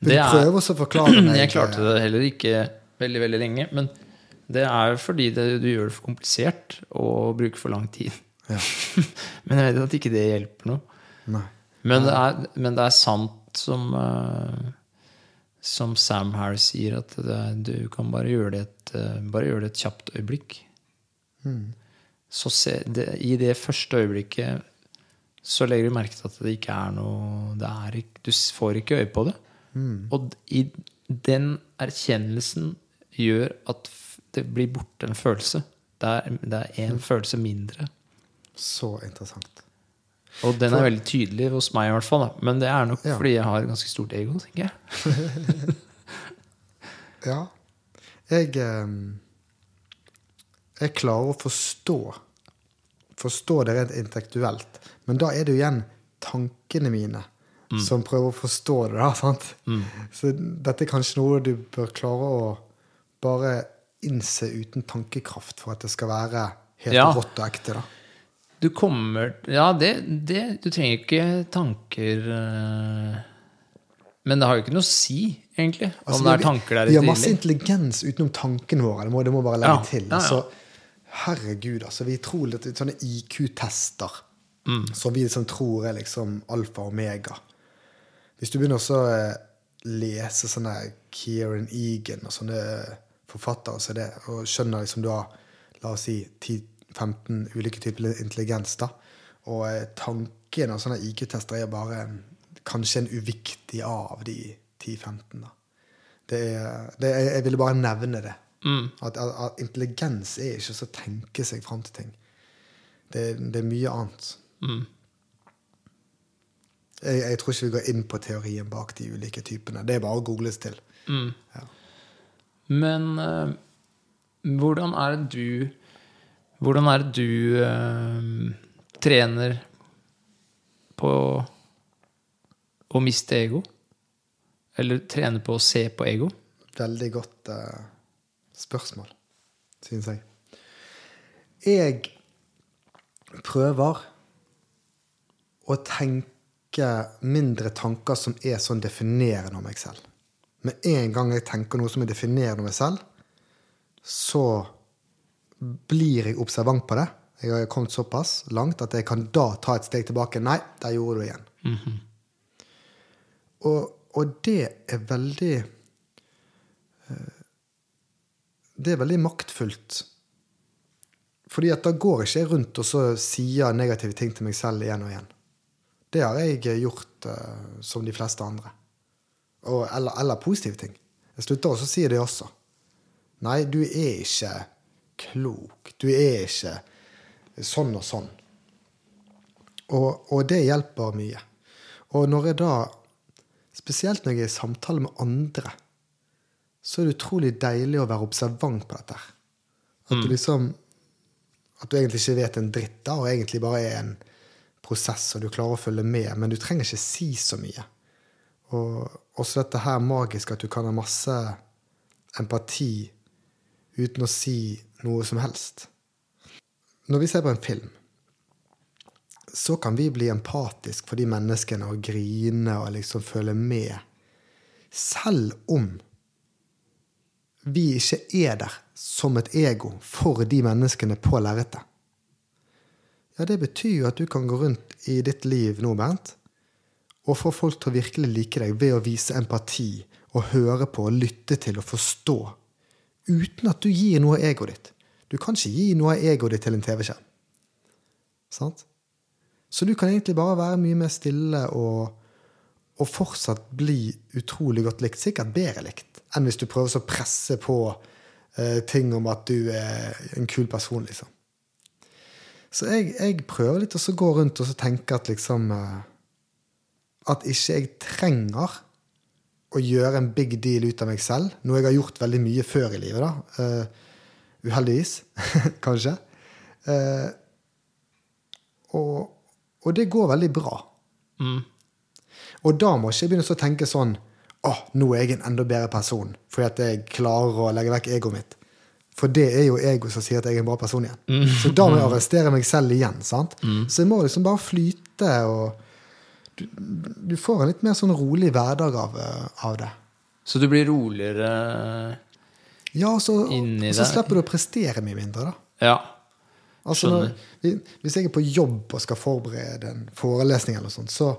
[SPEAKER 1] Vil
[SPEAKER 2] Det
[SPEAKER 1] du prøve å forklare meg?
[SPEAKER 2] Jeg klarte det heller ikke veldig, veldig lenge. Men det er jo fordi det, du gjør det for komplisert og bruker for lang tid.
[SPEAKER 1] Ja.
[SPEAKER 2] men jeg vet at ikke det hjelper noe.
[SPEAKER 1] Nei.
[SPEAKER 2] Men det er, men det er sant som uh, Som Sam Harris sier, at det, du kan bare gjøre det et, eh, bare gjøre det et kjapt øyeblikk. Så se, det, I det første øyeblikket så legger du merke til at det ikke er noe det er ikke, Du får ikke øye på det. Og i den erkjennelsen gjør at det blir borte en følelse. Det er, én mm. følelse mindre.
[SPEAKER 1] Så interessant.
[SPEAKER 2] Og den er veldig tydelig hos meg, i hvert fall. Da. Men det er nok
[SPEAKER 1] Ja.
[SPEAKER 2] fordi jeg har et ganske stort ego, tenker jeg.
[SPEAKER 1] Ja. Jeg eh, Jeg klarer å forstå Forstå det rent intellektuelt. Men da er det jo igjen tankene mine som prøver å forstå det. da, sant? Så dette er kanskje noe du bør klare å bare innse uten tankekraft for at det skal være helt
[SPEAKER 2] Ja.
[SPEAKER 1] rått og ekte. da.
[SPEAKER 2] Du kommer Ja, det, det Du trenger ikke tanker eh, Men det har jo ikke noe å si, egentlig, om
[SPEAKER 1] Altså,
[SPEAKER 2] det er tanker der
[SPEAKER 1] Vi har masse intelligens utenom tankene våre. Det må, det må bare legge
[SPEAKER 2] Ja,
[SPEAKER 1] til.
[SPEAKER 2] ja.
[SPEAKER 1] Altså, herregud, altså. Vi tror litt sånne IQ-tester
[SPEAKER 2] Mm.
[SPEAKER 1] som vi liksom tror er liksom alfa og omega. Hvis du begynner å eh, lese sånne Kieran Egan og sånne forfattere så det, og skjønner liksom du har la oss si 10-15 ulike typer intelligens, da, og eh, tanken av sånne IQ-tester er bare kanskje en uviktig av de 10-15. da. Det er, det er, jeg ville bare nevne det.
[SPEAKER 2] Mm.
[SPEAKER 1] At, at, at intelligens er ikke å tenke seg fram til ting. Det, det er mye annet.
[SPEAKER 2] Mm.
[SPEAKER 1] Jeg, jeg tror ikke vi går inn på teorien bak de ulike typene. Det er bare å googles til.
[SPEAKER 2] Mm.
[SPEAKER 1] Ja.
[SPEAKER 2] Men uh, hvordan er det du Hvordan er det du uh, trener på å miste ego? Eller trener på å se på ego?
[SPEAKER 1] Veldig godt uh, spørsmål, synes jeg. Jeg prøver å tenke mindre tanker som er sånn definerende om meg selv. Med en gang jeg tenker noe som er definerende om meg selv, så blir jeg observant på det. Jeg har kommet såpass langt at jeg kan da ta et steg tilbake. Nei, der gjorde du igjen. og, og det er veldig eh, Det er veldig maktfullt. Fordi at da går ikke jeg rundt og så sier negative ting til meg selv igjen og igjen. Det har jeg gjort uh, som de fleste andre. Og, eller, eller positive ting. Jeg slutter også å si det også. Nei, du er ikke klok. Du er ikke sånn og sånn. Og, og det hjelper mye. Og når jeg da, spesielt når jeg er i samtale med andre, så er det utrolig deilig å være observant på dette. At du liksom At du egentlig ikke vet en dritt, da, og egentlig bare er en prosess, og du klarer å følge med, men du trenger ikke si så mye. Og også dette her magiske at du kan ha masse empati uten å si noe som helst. Når vi ser på en film, så kan vi bli empatisk for de menneskene og grine og liksom føle med. Selv om vi ikke er der som et ego for de menneskene på lerretet. Ja, det betyr jo at du kan gå rundt i ditt liv nå, Bernt, og få folk til å virkelig like deg ved å vise empati og høre på og lytte til og forstå, uten at du gir noe av egoet ditt. Du kan ikke gi noe av egoet ditt til en TV-skjerm. Sant? Så du kan egentlig bare være mye mer stille og, og fortsatt bli utrolig godt likt, sikkert bedre likt, enn hvis du prøver å presse på eh, ting om at du er en kul person, liksom. Så jeg, jeg prøver litt å gå rundt og så tenke at liksom eh, At ikke jeg trenger å gjøre en big deal ut av meg selv. Noe jeg har gjort veldig mye før i livet, da. Uh, uheldigvis, kanskje. Uh, og, og det går veldig bra.
[SPEAKER 2] Mm.
[SPEAKER 1] Og da må ikke jeg begynne å tenke sånn Å, nå er jeg en enda bedre person fordi at jeg klarer å legge vekk egoet mitt. For det er jo ego som sier at jeg er en bra person igjen. Så da må jeg arrestere meg selv igjen. sant? Så jeg må liksom bare flyte, og du, du får en litt mer sånn rolig hverdag av, eh, av det.
[SPEAKER 2] Så du blir roligere
[SPEAKER 1] Ja, så,
[SPEAKER 2] Inni
[SPEAKER 1] og så slipper du å prestere mye mindre, da.
[SPEAKER 2] Ja.
[SPEAKER 1] Altså, når, hvis jeg er på jobb og skal forberede en forelesning, eller noe sånt, så,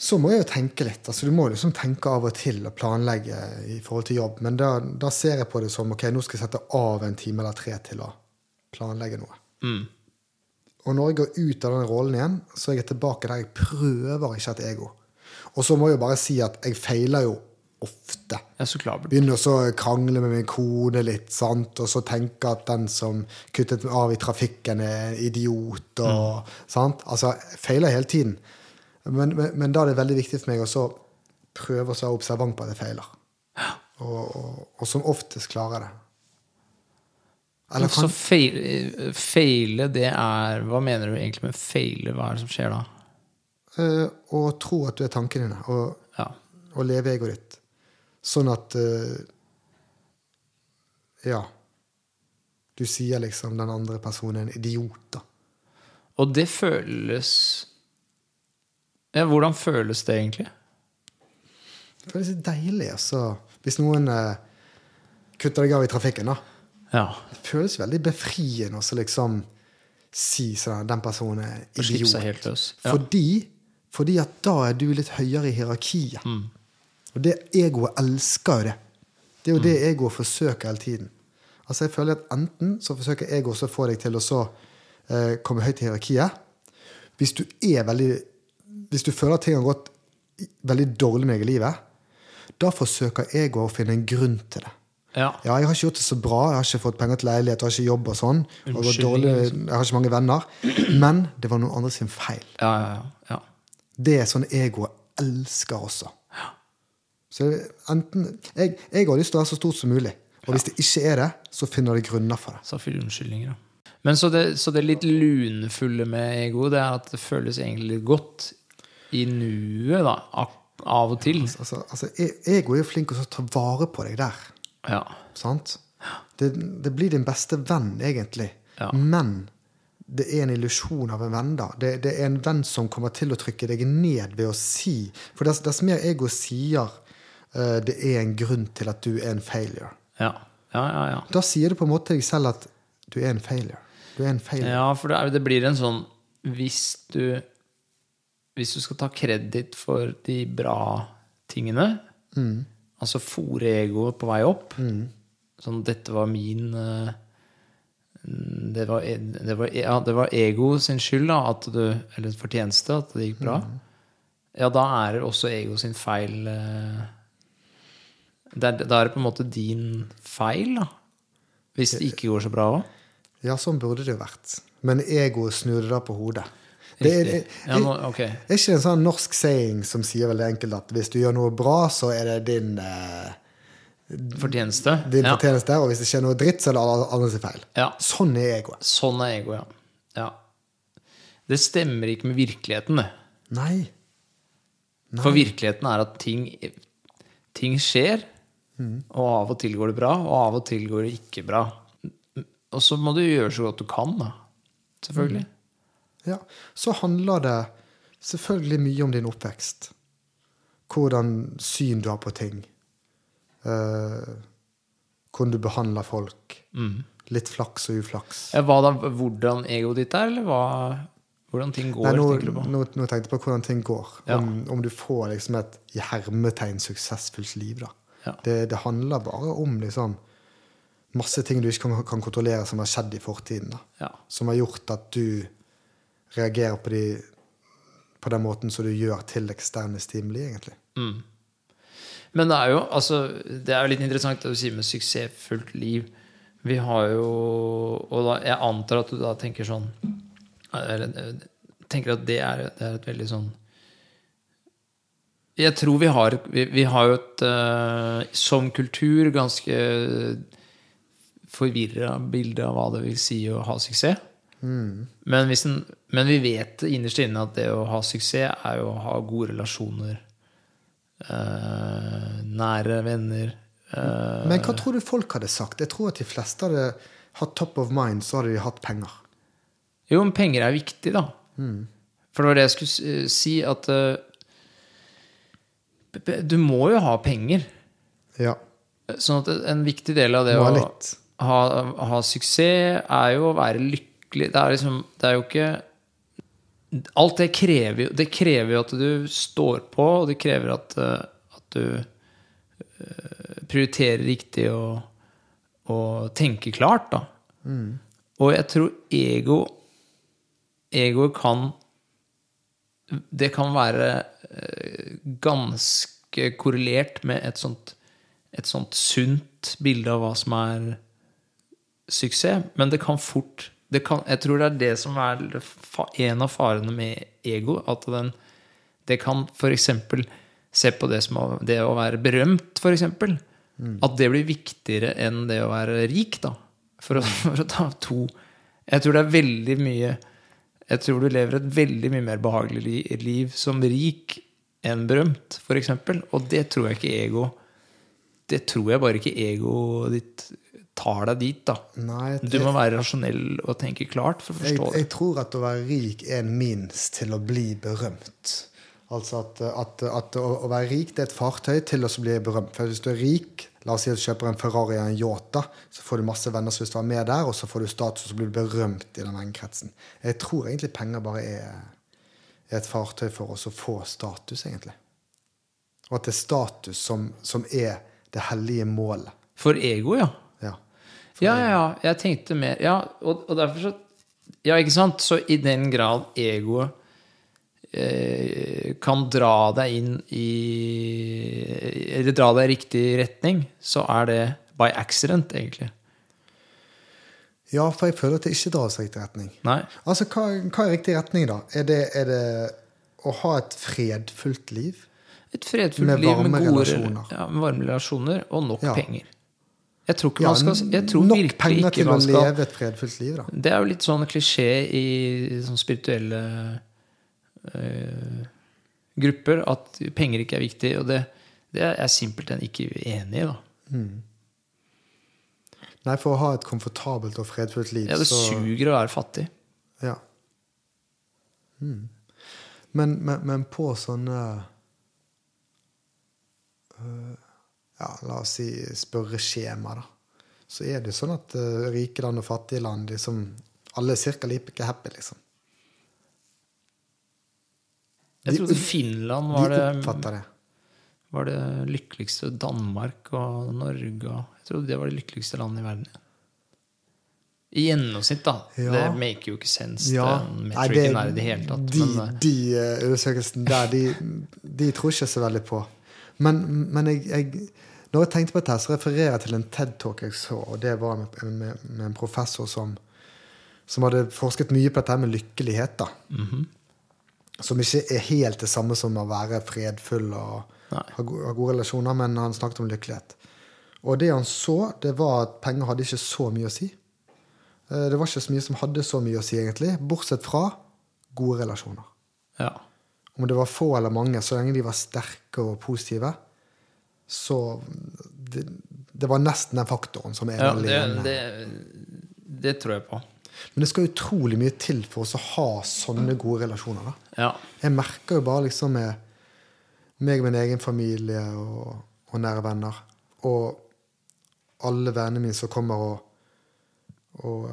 [SPEAKER 1] så må jeg jo tenke litt. Altså, du må liksom tenke av og til og planlegge i forhold til jobb. Men da, da ser jeg på det som ok, nå skal jeg sette av en time eller tre til å planlegge noe.
[SPEAKER 2] Mm.
[SPEAKER 1] Og når jeg går ut av den rollen igjen, så er jeg tilbake der jeg prøver ikke et ego. Og så må jeg jo bare si at jeg feiler jo ofte.
[SPEAKER 2] Ja, så klart.
[SPEAKER 1] Begynner å krangle med min kone litt, sant? og så tenke at den som kuttet meg av i trafikken, er en idiot. Og, sant? Altså, jeg feiler hele tiden. Men, men, men da er det veldig viktig for meg å så prøve å være observant på at jeg feiler. Og, og, og som oftest klarer det. Eller
[SPEAKER 2] Så
[SPEAKER 1] kan,
[SPEAKER 2] feile, feile, det er Hva mener du egentlig med feile? Hva er det som skjer da?
[SPEAKER 1] eh, å tro at du er tankene dine, og,
[SPEAKER 2] Ja.
[SPEAKER 1] og leve egoet ditt. Sånn at uh, Ja. Du sier liksom den andre personen er en idiot, da.
[SPEAKER 2] Og det føles ja, Hvordan føles det egentlig?
[SPEAKER 1] Det føles deilig, altså. Hvis noen eh, kutter deg av i trafikken, da.
[SPEAKER 2] Ja.
[SPEAKER 1] Det føles veldig befriende å liksom si sånn den personen er idiot.
[SPEAKER 2] helt løs. Ja.
[SPEAKER 1] Fordi, fordi at da er du litt høyere i hierarkiet.
[SPEAKER 2] Mm.
[SPEAKER 1] Og det egoet elsker jo det. Det er jo det
[SPEAKER 2] Mm.
[SPEAKER 1] egoet forsøker hele tiden. Altså jeg føler at Enten så forsøker egoet å få deg til å så eh, komme høyt i hierarkiet. Hvis du er veldig Hvis du føler at ting har gått veldig dårlig med deg i livet, da forsøker egoet å finne en grunn til det.
[SPEAKER 2] ja.
[SPEAKER 1] Ja, jeg har ikke gjort det så bra, jeg har ikke fått penger til leilighet, jeg har ikke jobb og sånn. Det
[SPEAKER 2] Unnskyldning,
[SPEAKER 1] dårlig,
[SPEAKER 2] liksom.
[SPEAKER 1] jeg har ikke mange venner. Men det var noen andre sin feil.
[SPEAKER 2] Ja, ja, ja. ja.
[SPEAKER 1] Det er sånn egoet elsker også. Så enten jeg, jeg har lyst til å være så stort som mulig. Og hvis det ikke er det, så finner de grunner for det.
[SPEAKER 2] Så fyller unnskyldninger, ja. Men så det, så det litt lunefulle med ego, det er at det føles egentlig litt godt i nuet, da. Av og til.
[SPEAKER 1] Altså, altså, altså ego er jo flink til å ta vare på deg der.
[SPEAKER 2] Ja.
[SPEAKER 1] Sant? Det, det blir din beste venn, egentlig.
[SPEAKER 2] Ja.
[SPEAKER 1] Men det er en illusjon av en venn. da. Det, det er en venn som kommer til å trykke deg ned ved å si For dess, dess mer ego sier uh, det er en grunn til at du er en failure,
[SPEAKER 2] Ja, ja, ja. ja.
[SPEAKER 1] da sier du på en måte deg selv at du er en failure. Du er en failure.
[SPEAKER 2] Ja, for det, er, det blir en sånn Hvis du Hvis du skal ta kreditt for de bra tingene, altså fòre egoet på vei opp Sånn 'Dette var min eh, det var, det, var, ja, det var ego sin skyld, da, at du, eller fortjeneste, at det gikk bra. Ja, da er det også ego sin feil eh, Da er det på en måte din feil, da. Hvis det ikke går så bra òg.
[SPEAKER 1] Ja, sånn burde det jo vært. Men egoet snur det da på hodet. Det er, er,
[SPEAKER 2] Ja, nå,
[SPEAKER 1] er ikke en sånn norsk saying som sier veldig enkelt at hvis du gjør noe bra, så er det din, eh,
[SPEAKER 2] Fortjeneste.
[SPEAKER 1] din
[SPEAKER 2] Ja.
[SPEAKER 1] fortjeneste, og hvis det skjer noe dritt, så er det andre sin feil.
[SPEAKER 2] Ja.
[SPEAKER 1] Sånn er egoet.
[SPEAKER 2] Sånn er ego, ja. ja. Det stemmer ikke med virkeligheten, det.
[SPEAKER 1] Nei.
[SPEAKER 2] For virkeligheten er at ting, ting skjer, og av og til går det bra, og av og til går det ikke bra. Og så må du gjøre så godt du kan, da. Selvfølgelig.
[SPEAKER 1] Ja. Så handler det selvfølgelig mye om din oppvekst. Hvordan syn du har på ting. Eh, hvordan du behandler folk. Litt flaks og uflaks.
[SPEAKER 2] Hva da, hvordan egoet ditt er, eller hva, hvordan ting går?
[SPEAKER 1] Nei, nå,
[SPEAKER 2] tenker du på?
[SPEAKER 1] nå, nå tenkte jeg på hvordan ting går.
[SPEAKER 2] Ja.
[SPEAKER 1] Om, om du får liksom et i hermetegn suksessfullt liv. da.
[SPEAKER 2] Ja.
[SPEAKER 1] Det, det handler bare om liksom masse ting du ikke kan, kan kontrollere som har skjedd i fortiden. da.
[SPEAKER 2] Ja.
[SPEAKER 1] Som har gjort at du reagerer på, de, på den måten som du gjør til eksterne stimuli, egentlig.
[SPEAKER 2] Men det er jo altså, det er jo litt interessant det du sier med suksessfullt liv. Vi har jo Og da, jeg antar at du da tenker sånn tenker at det er, det er et veldig sånn Jeg tror vi har Vi, vi har jo et eh, som kultur ganske forvirra bilde av hva det vil si å ha suksess. Men, hvis en, men vi vet innerst inne at det å ha suksess er jo å ha gode relasjoner. eh, nære venner. eh,
[SPEAKER 1] Men hva tror du folk hadde sagt? Jeg tror at de fleste hadde hatt top of mind, så hadde de hatt penger.
[SPEAKER 2] Jo, men penger er viktig, da. For det var det jeg skulle si, at eh, p- Du må jo ha penger.
[SPEAKER 1] Ja.
[SPEAKER 2] Sånn at en viktig del av det å ha, ha suksess er jo å være lykkelig. Det er liksom Det er jo ikke Alt det krever jo Det krever jo at du står på, og det krever at, eh, at du eh, prioriterer riktig og, og tenker klart, da. Og jeg tror ego Egoet kan Det kan være eh, ganske korrelert med et sånt, et sånt sunt bilde av hva som er suksess. Men det kan fort kan, Jeg tror det er det som er en av farene med ego. At den, det kan f.eks. se på det som det å være berømt, f.eks. At det blir viktigere enn det å være rik, da. For å, for å ta to Jeg tror det er veldig mye Jeg tror du lever et veldig mye mer behagelig liv som rik enn berømt, f.eks. Og det tror jeg ikke ego Det tror jeg bare ikke egoet ditt tar deg dit, da.
[SPEAKER 1] Nei,
[SPEAKER 2] Du må være rasjonell og tenke klart for å
[SPEAKER 1] jeg,
[SPEAKER 2] det.
[SPEAKER 1] jeg tror at å være rik er en minst til å bli berømt. Altså at, at, at å, å være rik det er et fartøy til å bli berømt. For hvis du er rik, la oss si at du kjøper en Ferrari eller en Yota, så får du masse venner som vil være med der, og så får du status, og så blir du berømt i den vennekretsen. Jeg tror egentlig penger bare er, er et fartøy for oss å få status, egentlig. Og at det er status som, som er det hellige målet.
[SPEAKER 2] For ego, ja.
[SPEAKER 1] Ja.
[SPEAKER 2] Ja. Jeg tenkte mer Ja, og, og derfor så Ja, ikke sant? Så i den grad egoet eh, kan dra deg inn i Eller dra deg i riktig retning, så er det by accident, egentlig.
[SPEAKER 1] ja, for jeg føler at det ikke drar oss i riktig retning.
[SPEAKER 2] Nei?
[SPEAKER 1] Altså, hva, hva er riktig retning, da? Er det, er det å ha et fredfullt liv?
[SPEAKER 2] Et fredfullt
[SPEAKER 1] Med
[SPEAKER 2] liv med gode
[SPEAKER 1] relasjoner.
[SPEAKER 2] Ja, med varme relasjoner og nok
[SPEAKER 1] Ja.
[SPEAKER 2] penger. Jeg tror ikke
[SPEAKER 1] Ja,
[SPEAKER 2] man skal Jeg tror
[SPEAKER 1] nok penger til å leve et fredfullt liv, da.
[SPEAKER 2] Det er jo litt sånn klisjé i sånn spirituelle eh, grupper at penger ikke er viktig. Og det, det er jeg simpelthen ikke enig i. da.
[SPEAKER 1] Nei, for å ha et komfortabelt og fredfullt liv,
[SPEAKER 2] Ja, det
[SPEAKER 1] så
[SPEAKER 2] suger å være fattig.
[SPEAKER 1] Ja. Mm. Men, men, men på sånne øh, Ja, la oss si spørreskjema, da. Så er det sånn at uh, rike land og fattige land liksom, Alle er ca. like happy, liksom.
[SPEAKER 2] Jeg
[SPEAKER 1] De-
[SPEAKER 2] Finland var
[SPEAKER 1] De
[SPEAKER 2] det,
[SPEAKER 1] det.
[SPEAKER 2] var det lykkeligste. Danmark og Norge og Jeg trodde det var det lykkeligste landet i verden. I gjennomsnitt, da.
[SPEAKER 1] Ja.
[SPEAKER 2] Det maker jo ikke sense.
[SPEAKER 1] Ja,
[SPEAKER 2] den
[SPEAKER 1] nei,
[SPEAKER 2] det, er i det hele tatt.
[SPEAKER 1] De,
[SPEAKER 2] men, eh,
[SPEAKER 1] de eh, undersøkelsene der, de, de tror ikke så veldig på. Men, men jeg, jeg, når jeg tenkte på dette, så refererer jeg til en TED-talk jeg så. Og det var med, med, med en professor som, som hadde forsket mye på dette med lykkelighet. da.
[SPEAKER 2] mhm.
[SPEAKER 1] Som ikke er helt det samme som å være fredfull og ha, go ha gode relasjoner, men han snakket om lykkelighet. Og det han så, det var at penger hadde ikke så mye å si. Eh, Det var ikke så mye som hadde så mye å si, egentlig, bortsett fra gode relasjoner.
[SPEAKER 2] ja.
[SPEAKER 1] Om det var få eller mange, så lenge de var sterke og positive, så Det, det var nesten den faktoren som er
[SPEAKER 2] ja det,
[SPEAKER 1] alene.
[SPEAKER 2] det, det tror jeg på.
[SPEAKER 1] Men det skal utrolig mye til for oss å ha sånne gode relasjoner.
[SPEAKER 2] Ja.
[SPEAKER 1] Jeg merker jo bare liksom med meg og min egen familie og, og nære venner, og alle vennene mine som kommer og, og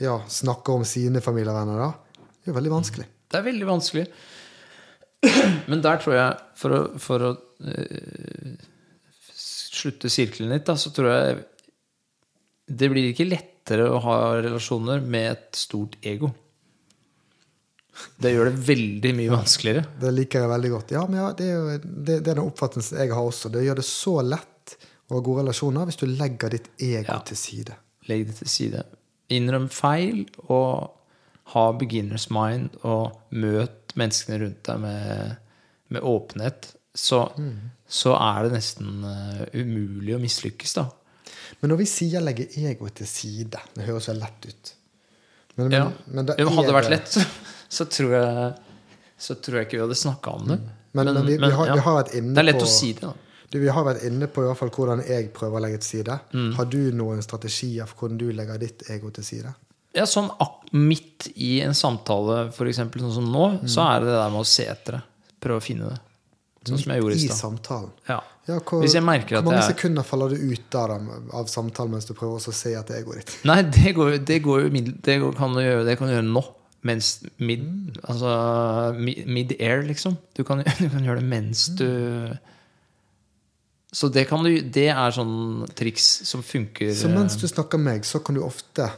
[SPEAKER 1] ja, snakker om sine familievenner, da. Det er veldig vanskelig.
[SPEAKER 2] Det er veldig vanskelig. Men der tror jeg, for å, for å eh, slutte sirkelen litt, da, så tror jeg det blir ikke lettere å ha relasjoner med et stort ego. Det gjør det veldig mye vanskeligere.
[SPEAKER 1] Det liker jeg veldig godt. Ja, men ja, det er jo det, det er den oppfattelsen jeg har også. Det gjør det så lett å ha gode relasjoner hvis du legger ditt ego
[SPEAKER 2] Ja.
[SPEAKER 1] til side.
[SPEAKER 2] Legg det til side. Innrøm feil, og ha beginners mind, og møt menneskene rundt deg med, med åpenhet. Så, så er det nesten eh, umulig å mislykkes, da.
[SPEAKER 1] Men når vi sier 'legge egoet til side' Det høres vel lett ut. Men,
[SPEAKER 2] Ja.
[SPEAKER 1] men
[SPEAKER 2] men Hadde det vært lett, så, så, tror jeg, så tror jeg ikke vi hadde snakka om det.
[SPEAKER 1] Men, men, vi, vi, har,
[SPEAKER 2] ja.
[SPEAKER 1] vi har vært inne
[SPEAKER 2] Det er lett
[SPEAKER 1] på
[SPEAKER 2] å si det, da.
[SPEAKER 1] du, Vi har vært inne på i hvert fall hvordan jeg prøver å legge til side.
[SPEAKER 2] Mm.
[SPEAKER 1] Har du noen strategier for hvordan du legger ditt ego til side?
[SPEAKER 2] Ja, sånn midt i en samtale, eksempel sånn som nå,
[SPEAKER 1] Mm.
[SPEAKER 2] så er det det der med å se etter det. Prøve å finne det. Sånn som jeg gjorde i stad.
[SPEAKER 1] samtalen.
[SPEAKER 2] Ja.
[SPEAKER 1] Ja, hvor,
[SPEAKER 2] Hvis jeg merker at
[SPEAKER 1] hvor mange
[SPEAKER 2] jeg er-
[SPEAKER 1] sekunder faller du ut der da, av samtalen mens du prøver å se det går ditt?
[SPEAKER 2] Nei, det går, det går det går, kan du gjøre, det kan du gjøre nå. Mens mid,
[SPEAKER 1] Mm.
[SPEAKER 2] altså, mi- mid-air, liksom. Du kan, du kan gjøre det mens
[SPEAKER 1] Mm.
[SPEAKER 2] du Så det, kan du, det er sånn triks som funker.
[SPEAKER 1] Så mens du snakker med meg, så kan du ofte,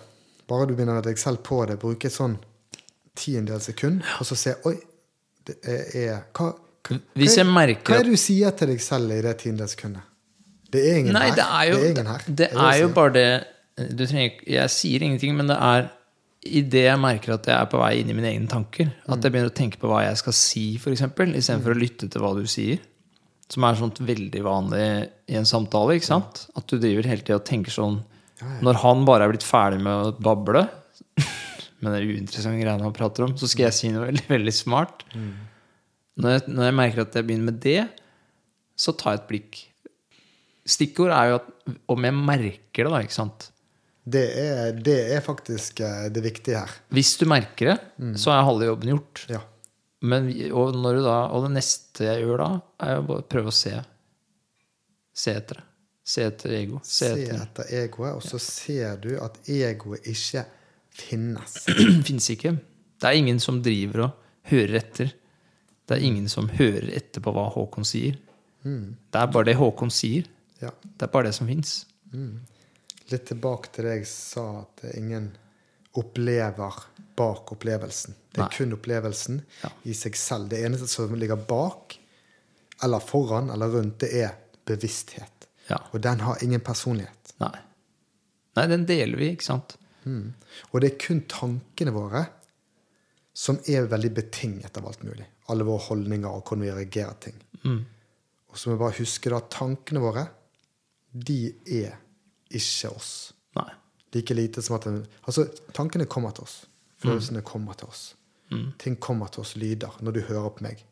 [SPEAKER 1] bare du begynner deg selv på det, bruke et sånn tiendedels sekund, og så se Oi, det er, hva,
[SPEAKER 2] Hvis jeg
[SPEAKER 1] Hva er det du sier til deg selv i det tiende sekundet? Det er ingen
[SPEAKER 2] Nei,
[SPEAKER 1] her.
[SPEAKER 2] det er jo,
[SPEAKER 1] det er her.
[SPEAKER 2] det
[SPEAKER 1] det
[SPEAKER 2] er jo bare det du trenger, Jeg sier ingenting, men det er idet jeg merker at jeg er på vei inn i mine egne tanker, at jeg begynner å tenke på hva jeg skal si, f.eks., istedenfor å lytte til hva du sier. Som er sånt veldig vanlig i en samtale. ikke sant? At du driver hele tida og tenker sånn Når han bare er blitt ferdig med å bable med det uinteressante greiene han prater om, så skal jeg si noe veldig, veldig smart. Når, jeg, når jeg merker at jeg begynner med det, så tar jeg et blikk. Stikkord er jo at om jeg merker det, da, ikke sant.
[SPEAKER 1] Det er, det er faktisk eh, det viktige her.
[SPEAKER 2] Hvis du merker det, så er halve jobben gjort.
[SPEAKER 1] Ja.
[SPEAKER 2] Men, og, da, og det neste jeg gjør da, er å prøve å se. Se etter det. Se etter ego. Se
[SPEAKER 1] Se
[SPEAKER 2] etter
[SPEAKER 1] etter egoet, og så ser du at egoet ikke finnes.
[SPEAKER 2] Fins ikke. Det er ingen som driver og hører etter. Det er ingen som hører etter på hva Håkon sier. Det er bare det Håkon sier.
[SPEAKER 1] Ja.
[SPEAKER 2] Det er bare det som fins.
[SPEAKER 1] Litt tilbake til det jeg sa, at ingen opplever bak opplevelsen. Det er
[SPEAKER 2] Nei.
[SPEAKER 1] kun opplevelsen
[SPEAKER 2] Ja.
[SPEAKER 1] i seg selv. Det eneste som ligger bak, eller foran, eller rundt, det er bevissthet.
[SPEAKER 2] Ja.
[SPEAKER 1] Og den har ingen personlighet.
[SPEAKER 2] Nei. Nei, den deler vi, ikke sant?
[SPEAKER 1] Og det er kun tankene våre som er veldig betinget av alt mulig. Alle våre holdninger og hvordan vi reagerer ting. Og så må vi bare huske at tankene våre, de er ikke oss.
[SPEAKER 2] Nei.
[SPEAKER 1] Like lite som at den, Altså, tankene kommer til oss. Følelsene kommer til oss. Ting kommer til oss, lyder. Når du hører på meg,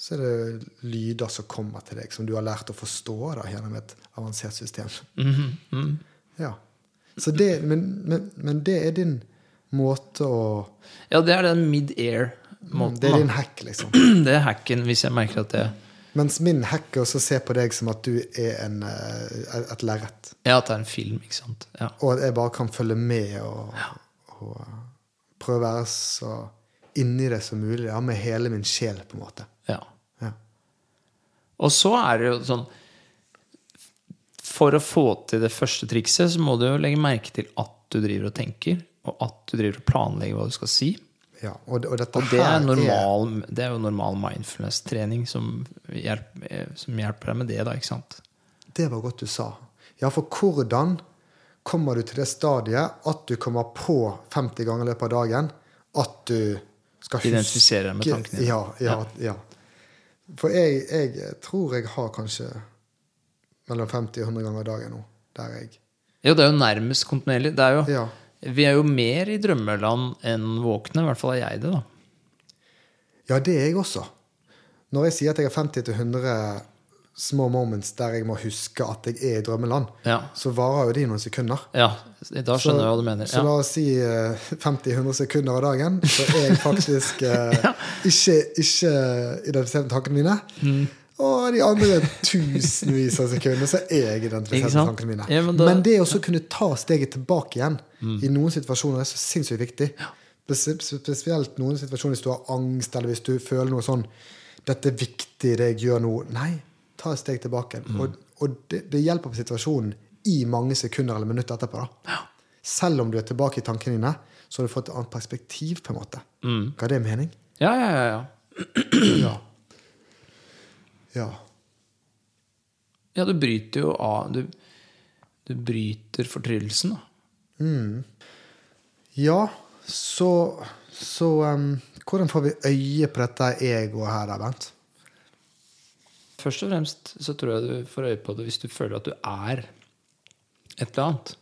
[SPEAKER 1] så er det lyder som kommer til deg, som du har lært å forstå da, gjennom et avansert system. Ja. Så det, men, men, men det er din måte å
[SPEAKER 2] Ja, det er den mid-air-måten.
[SPEAKER 1] Det er din hack, liksom.
[SPEAKER 2] Det er hacken hvis jeg merker at det
[SPEAKER 1] Mens min hack er å se på deg som at du er en, eh, et lerret.
[SPEAKER 2] Ja, at det er en film, ikke sant. Ja.
[SPEAKER 1] Og at jeg bare kan følge med og, og prøve å være så inni det som mulig. Ja, med hele min sjel, på en måte.
[SPEAKER 2] ja.
[SPEAKER 1] Ja.
[SPEAKER 2] Og så er det jo sånn For å få til det første trikset, så må du jo legge merke til at du driver og tenker, og at du driver og planlegger hva du skal si.
[SPEAKER 1] Ja, og, og
[SPEAKER 2] Og det er, normal, det er jo normal mindfulness-trening som, hjelp- eh, som hjelper deg med det, da, ikke sant?
[SPEAKER 1] Det var godt du sa. Ja, for hvordan kommer du til det stadiet at du kommer på 50 ganger i løpet av dagen at du skal huske
[SPEAKER 2] Identifisere deg med tankene.
[SPEAKER 1] Ja, ja, ja. For jeg, jeg tror jeg har kanskje mellom 50 og 100 ganger i dagen nå. Der jeg
[SPEAKER 2] Ja, det er jo nærmest kontinuerlig. Det er jo,
[SPEAKER 1] Ja.
[SPEAKER 2] Vi er jo mer i drømmeland enn våkne. I hvert fall er jeg det, da.
[SPEAKER 1] Ja, det er jeg også. Når jeg sier at jeg har 50-100 små moments der jeg må huske at jeg er i drømmeland,
[SPEAKER 2] Ja.
[SPEAKER 1] så varer jo de noen sekunder.
[SPEAKER 2] Ja, da skjønner jeg hva du mener.
[SPEAKER 1] Så la oss si eh, 50-100 sekunder av dagen, så er jeg faktisk ja. ikke, ikke identifisert med tankene mine.
[SPEAKER 2] Mm.
[SPEAKER 1] Og de andre tusenvis av sekunder så er jeg i
[SPEAKER 2] den
[SPEAKER 1] tankene mine.
[SPEAKER 2] Ja, men
[SPEAKER 1] men, det å så kunne ta steget tilbake igjen
[SPEAKER 2] Mm.
[SPEAKER 1] i noen situasjoner er så sinnssykt viktig. Spesielt noen situasjoner hvis du har angst, eller hvis du føler noe sånn 'Dette er viktig, det jeg gjør nå.' Nei, ta et steg tilbake.
[SPEAKER 2] Mm.
[SPEAKER 1] Og, og det, det hjelper på situasjonen i mange sekunder eller minutter etterpå. da. Selv om du er tilbake i tankene dine, så har du fått et annet perspektiv. på en måte.
[SPEAKER 2] Mm.
[SPEAKER 1] Ga det mening?
[SPEAKER 2] Ja, ja, ja, ja.
[SPEAKER 1] Ja. Ja.
[SPEAKER 2] Ja, du bryter jo av Du, du bryter fortryllelsen, da.
[SPEAKER 1] Ja, så, så um, Hvordan får vi øye på dette egoet her, da, Bent?
[SPEAKER 2] Først og fremst så tror jeg du får øye på det hvis du føler at du er et eller annet.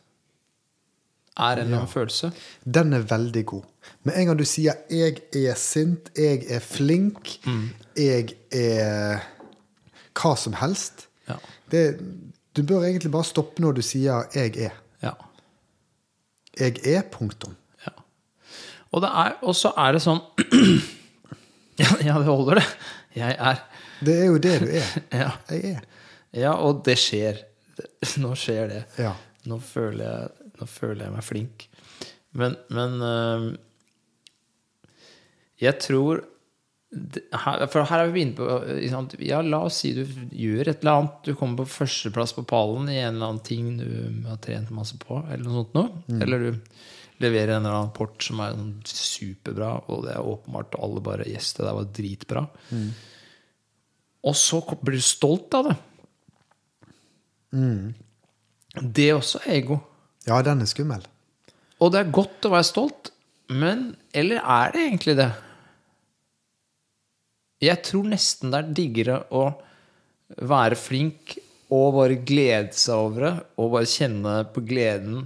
[SPEAKER 2] Er en eller annen følelse.
[SPEAKER 1] Den er veldig god. Med en gang du sier 'jeg er sint', 'jeg er flink', 'jeg er hva som helst'
[SPEAKER 2] Ja.
[SPEAKER 1] det, Du bør egentlig bare stoppe når du sier 'jeg er'.
[SPEAKER 2] Ja.
[SPEAKER 1] Jeg er, punktum.
[SPEAKER 2] ja. Og det er- og så er det sånn ja, ja, det holder, det. Jeg er.
[SPEAKER 1] Det er jo det du er.
[SPEAKER 2] Ja.
[SPEAKER 1] Jeg er.
[SPEAKER 2] Ja, og det skjer. Nå skjer det.
[SPEAKER 1] Ja.
[SPEAKER 2] Nå føler jeg, nå føler jeg meg flink. Men, men jeg tror her, For her er vi inne på? Ja, la oss si du gjør et eller annet. Du kommer på førsteplass på pallen i en eller annen ting du har trent masse på. Eller noe sånt noe. Eller du leverer en eller annen rapport som er sånn superbra, og det er åpenbart alle bare Yes, det der var dritbra. Og så blir du stolt av det.
[SPEAKER 1] Mm.
[SPEAKER 2] Det er også ego.
[SPEAKER 1] Ja, den er skummel.
[SPEAKER 2] Og det er godt å være stolt, men Eller er det egentlig det? Jeg tror nesten det er diggere å være flink og bare glede seg over det, og bare kjenne på gleden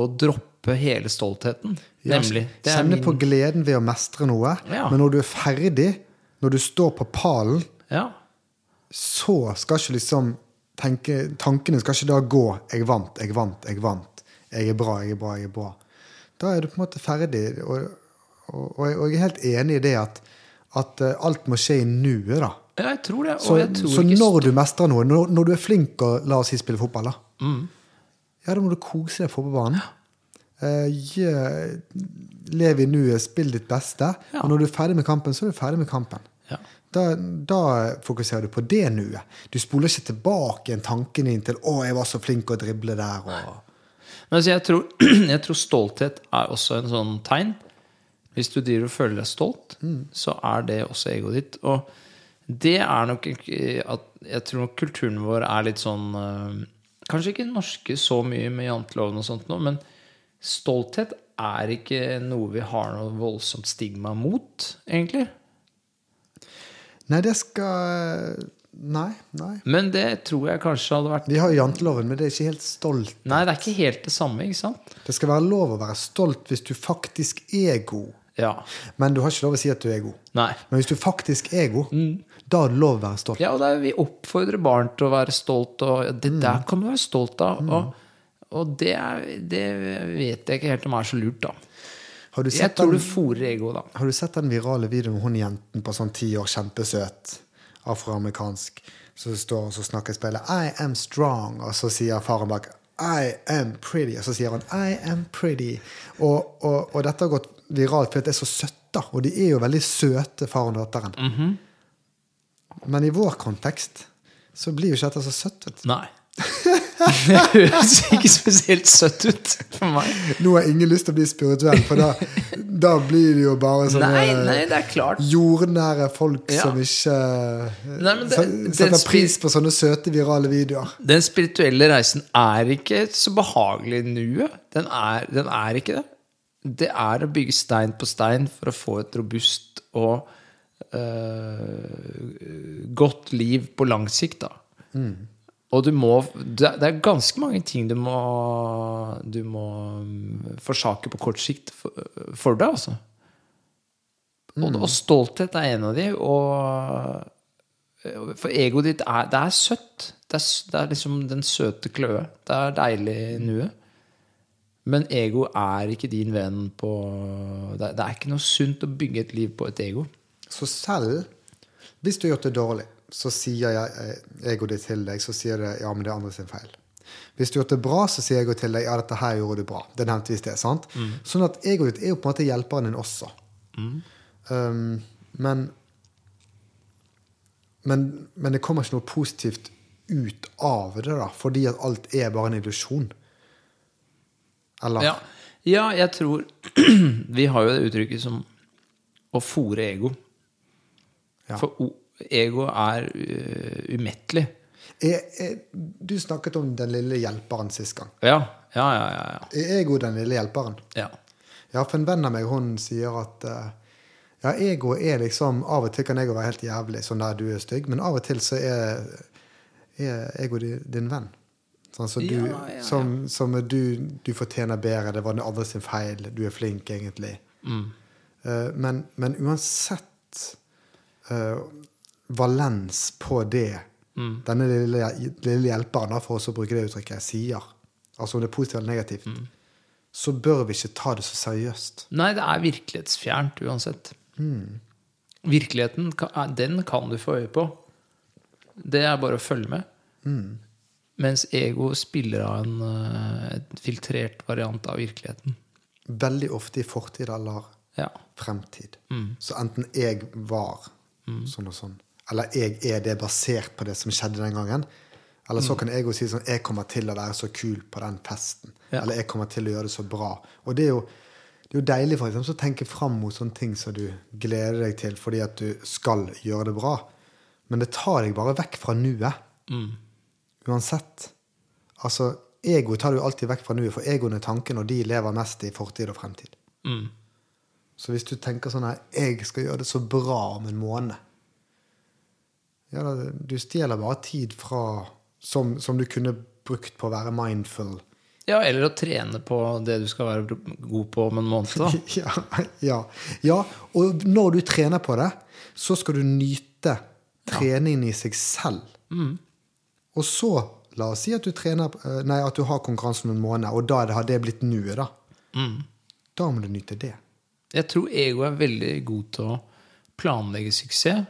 [SPEAKER 2] og droppe hele stoltheten.
[SPEAKER 1] Ja,
[SPEAKER 2] Nemlig.
[SPEAKER 1] Kjenne
[SPEAKER 2] min-
[SPEAKER 1] på gleden ved å mestre noe.
[SPEAKER 2] Ja.
[SPEAKER 1] Men når du er ferdig, når du står på pallen,
[SPEAKER 2] Ja.
[SPEAKER 1] så skal ikke liksom tenke, Tankene skal ikke da gå 'jeg vant, jeg vant, jeg vant'. 'Jeg er bra, jeg er bra, jeg er bra'. Da er du på en måte ferdig. Og, og, og jeg er helt enig i det at, at eh, alt må skje i nuet, da.
[SPEAKER 2] ja, jeg tror det.
[SPEAKER 1] Så,
[SPEAKER 2] tror
[SPEAKER 1] så når du mestrer noe, når, når du er flink og la oss si spille fotball, da,
[SPEAKER 2] Mm.
[SPEAKER 1] ja, da må du kose deg på fotballbanen. Uh, yeah, lev i nuet, spill ditt beste.
[SPEAKER 2] Ja.
[SPEAKER 1] Og når du er ferdig med kampen, så er du ferdig med kampen.
[SPEAKER 2] Ja.
[SPEAKER 1] Da, da fokuserer du på det nuet. Du spoler ikke tilbake en tanken din til 'Å, jeg var så flink å drible der'. Og...
[SPEAKER 2] Men altså, jeg, tror, jeg tror stolthet er også en sånn tegn. Hvis du driver og føler deg stolt, så er det også egoet ditt. Og det er nok at Jeg tror nok kulturen vår er litt sånn øh, Kanskje ikke norske så mye med janteloven og sånt nå, men stolthet er ikke noe vi har noe voldsomt stigma mot, egentlig.
[SPEAKER 1] Nei, det skal Nei. nei.
[SPEAKER 2] Men det tror jeg kanskje hadde vært
[SPEAKER 1] Vi har janteloven, men det er ikke helt stolt.
[SPEAKER 2] Nei, det er ikke helt det samme, ikke sant?
[SPEAKER 1] Det skal være lov å være stolt hvis du faktisk er god.
[SPEAKER 2] Ja.
[SPEAKER 1] Men du har ikke lov å si at du er god.
[SPEAKER 2] Nei.
[SPEAKER 1] Men hvis du faktisk er god, da har du lov å være stolt.
[SPEAKER 2] Ja, og er, vi oppfordrer barn til å være stolt, og det det der kan du være stolt av. Og, og det, er, det vet jeg ikke helt om er så lurt, da.
[SPEAKER 1] Har du
[SPEAKER 2] Jeg
[SPEAKER 1] tror
[SPEAKER 2] tror du
[SPEAKER 1] den,
[SPEAKER 2] fòrer egoet, da.
[SPEAKER 1] har du sett den virale videoen med hun jenten på sånn ti år, kjempesøt, afroamerikansk, som står og så snakker i speilet 'I am strong', og så sier faren bak 'I am pretty', og så sier han 'I am pretty'. Og, og, og dette har gått viralt fordi det er så søtt, og de er jo veldig søte, faren og datteren. Men i vår kontekst så blir jo ikke dette så søtt. vet du.
[SPEAKER 2] Nei. det høres ikke spesielt søtt ut for meg.
[SPEAKER 1] Nå har ingen lyst til å bli spirituell, for da, da blir det jo bare sånne
[SPEAKER 2] Nei, nei, det er klart.
[SPEAKER 1] jordnære folk
[SPEAKER 2] Ja.
[SPEAKER 1] som ikke
[SPEAKER 2] Nei, det-
[SPEAKER 1] se-
[SPEAKER 2] det
[SPEAKER 1] setter pris på sånne søte, virale videoer.
[SPEAKER 2] Den spirituelle reisen er ikke så behagelig i nuet. Den den er ikke det. Det er å bygge stein på stein for å få et robust og øh, godt liv på lang sikt, da. Og du må det er- ganske mange ting du må Du må mm, forsake på kort sikt for, for deg, altså. Og, og stolthet er en av de, og for egoet ditt er, det er søtt. Det er, det er liksom den søte kløe. Det er deilig nuet. Men ego er ikke din venn på det, det er ikke noe sunt å bygge et liv på et ego.
[SPEAKER 1] Så selv hvis du har gjort det dårlig, så sier jeg eh, egoet ditt til deg, så sier det ja, men det er andre sin feil. Hvis du har gjort det bra, så sier egoet til deg ja, dette her gjorde du bra. Det nevnte vi i sted. sant? Sånn at egoet ditt er jo på en måte hjelperen din også. Um, men, men Men det kommer ikke noe positivt ut av det, da, fordi at alt er bare en illusjon. Eller?
[SPEAKER 2] Ja, ja jeg tror Vi har jo det uttrykket som å fòre ego.
[SPEAKER 1] Ja.
[SPEAKER 2] For ego er uh, umettelig.
[SPEAKER 1] Du snakket om den lille hjelperen sist gang.
[SPEAKER 2] Ja, ja, ja. ja.
[SPEAKER 1] Er ego den lille hjelperen?
[SPEAKER 2] ja.
[SPEAKER 1] Ja, for en venn av meg hun sier at uh, ja, ego er liksom Av og til kan ego være helt jævlig, sånn der du er stygg, men av og til så er, er ego din, din venn. Sånn, så du,
[SPEAKER 2] Ja, ja, ja.
[SPEAKER 1] Som, som du, du fortjener bedre, det var den andre sin feil, du er flink, egentlig.
[SPEAKER 2] Mm.
[SPEAKER 1] Uh, men, men uansett uh, valens på det
[SPEAKER 2] Mm.
[SPEAKER 1] denne lille, lille hjelperen, for oss å bruke det uttrykket, sier, altså om det er positivt eller negativt,
[SPEAKER 2] Mm.
[SPEAKER 1] så bør vi ikke ta det så seriøst.
[SPEAKER 2] Nei, det er virkelighetsfjernt uansett. Virkeligheten, den kan du få øye på. Det er bare å følge med. Mens ego spiller av en uh, filtrert variant av virkeligheten.
[SPEAKER 1] Veldig ofte i fortid eller
[SPEAKER 2] Ja.
[SPEAKER 1] fremtid.
[SPEAKER 2] Mm.
[SPEAKER 1] Så enten jeg var sånn og sånn, eller jeg er det basert på det som skjedde den gangen. Eller
[SPEAKER 2] Mm.
[SPEAKER 1] så kan ego si sånn Jeg kommer til å være så kul på den festen.
[SPEAKER 2] Ja.
[SPEAKER 1] Eller jeg kommer til å gjøre det så bra. Og det er jo, det er jo deilig for eksempel, å tenke fram mot sånne ting som du gleder deg til fordi at du skal gjøre det bra. Men det tar deg bare vekk fra nuet. Uansett. Altså, ego tar du alltid vekk fra nuet, for egoen er tanken, og de lever mest i fortid og fremtid.
[SPEAKER 2] Mm.
[SPEAKER 1] Så hvis du tenker sånn her 'Jeg skal gjøre det så bra om en måned' ja, da, Du stjeler bare tid fra som, som du kunne brukt på å være mindful.
[SPEAKER 2] Ja, eller å trene på det du skal være god på om en måned.
[SPEAKER 1] Ja, ja, ja, og når du trener på det, så skal du nyte treningen i seg selv. Og så, la oss si at du, trener, eh, nei, at du har konkurranse om en måned, og da har det blitt nuet, da. Da må du nyte det.
[SPEAKER 2] Jeg tror ego er veldig god til å planlegge suksess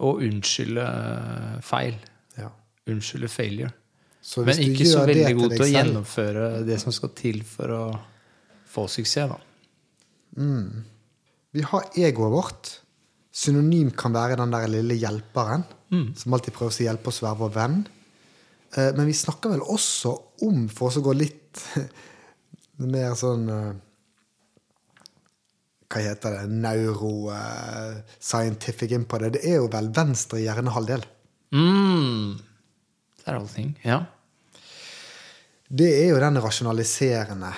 [SPEAKER 2] og unnskylde feil.
[SPEAKER 1] Ja.
[SPEAKER 2] Unnskylde failure.
[SPEAKER 1] Så
[SPEAKER 2] Men
[SPEAKER 1] du
[SPEAKER 2] ikke så veldig god til å gjennomføre det som skal til for å få suksess, da.
[SPEAKER 1] Vi har egoet vårt. Synonym kan være den der lille hjelperen som alltid prøver å hjelpe oss å være vår venn. Eh, Men vi snakker vel også om, for oss å gå litt mer sånn eh, Hva heter det? Neuro-scientific inn på det. Det er jo vel venstre hjernehalvdel.
[SPEAKER 2] Mm. Det er allting. Ja.
[SPEAKER 1] Det er jo den rasjonaliserende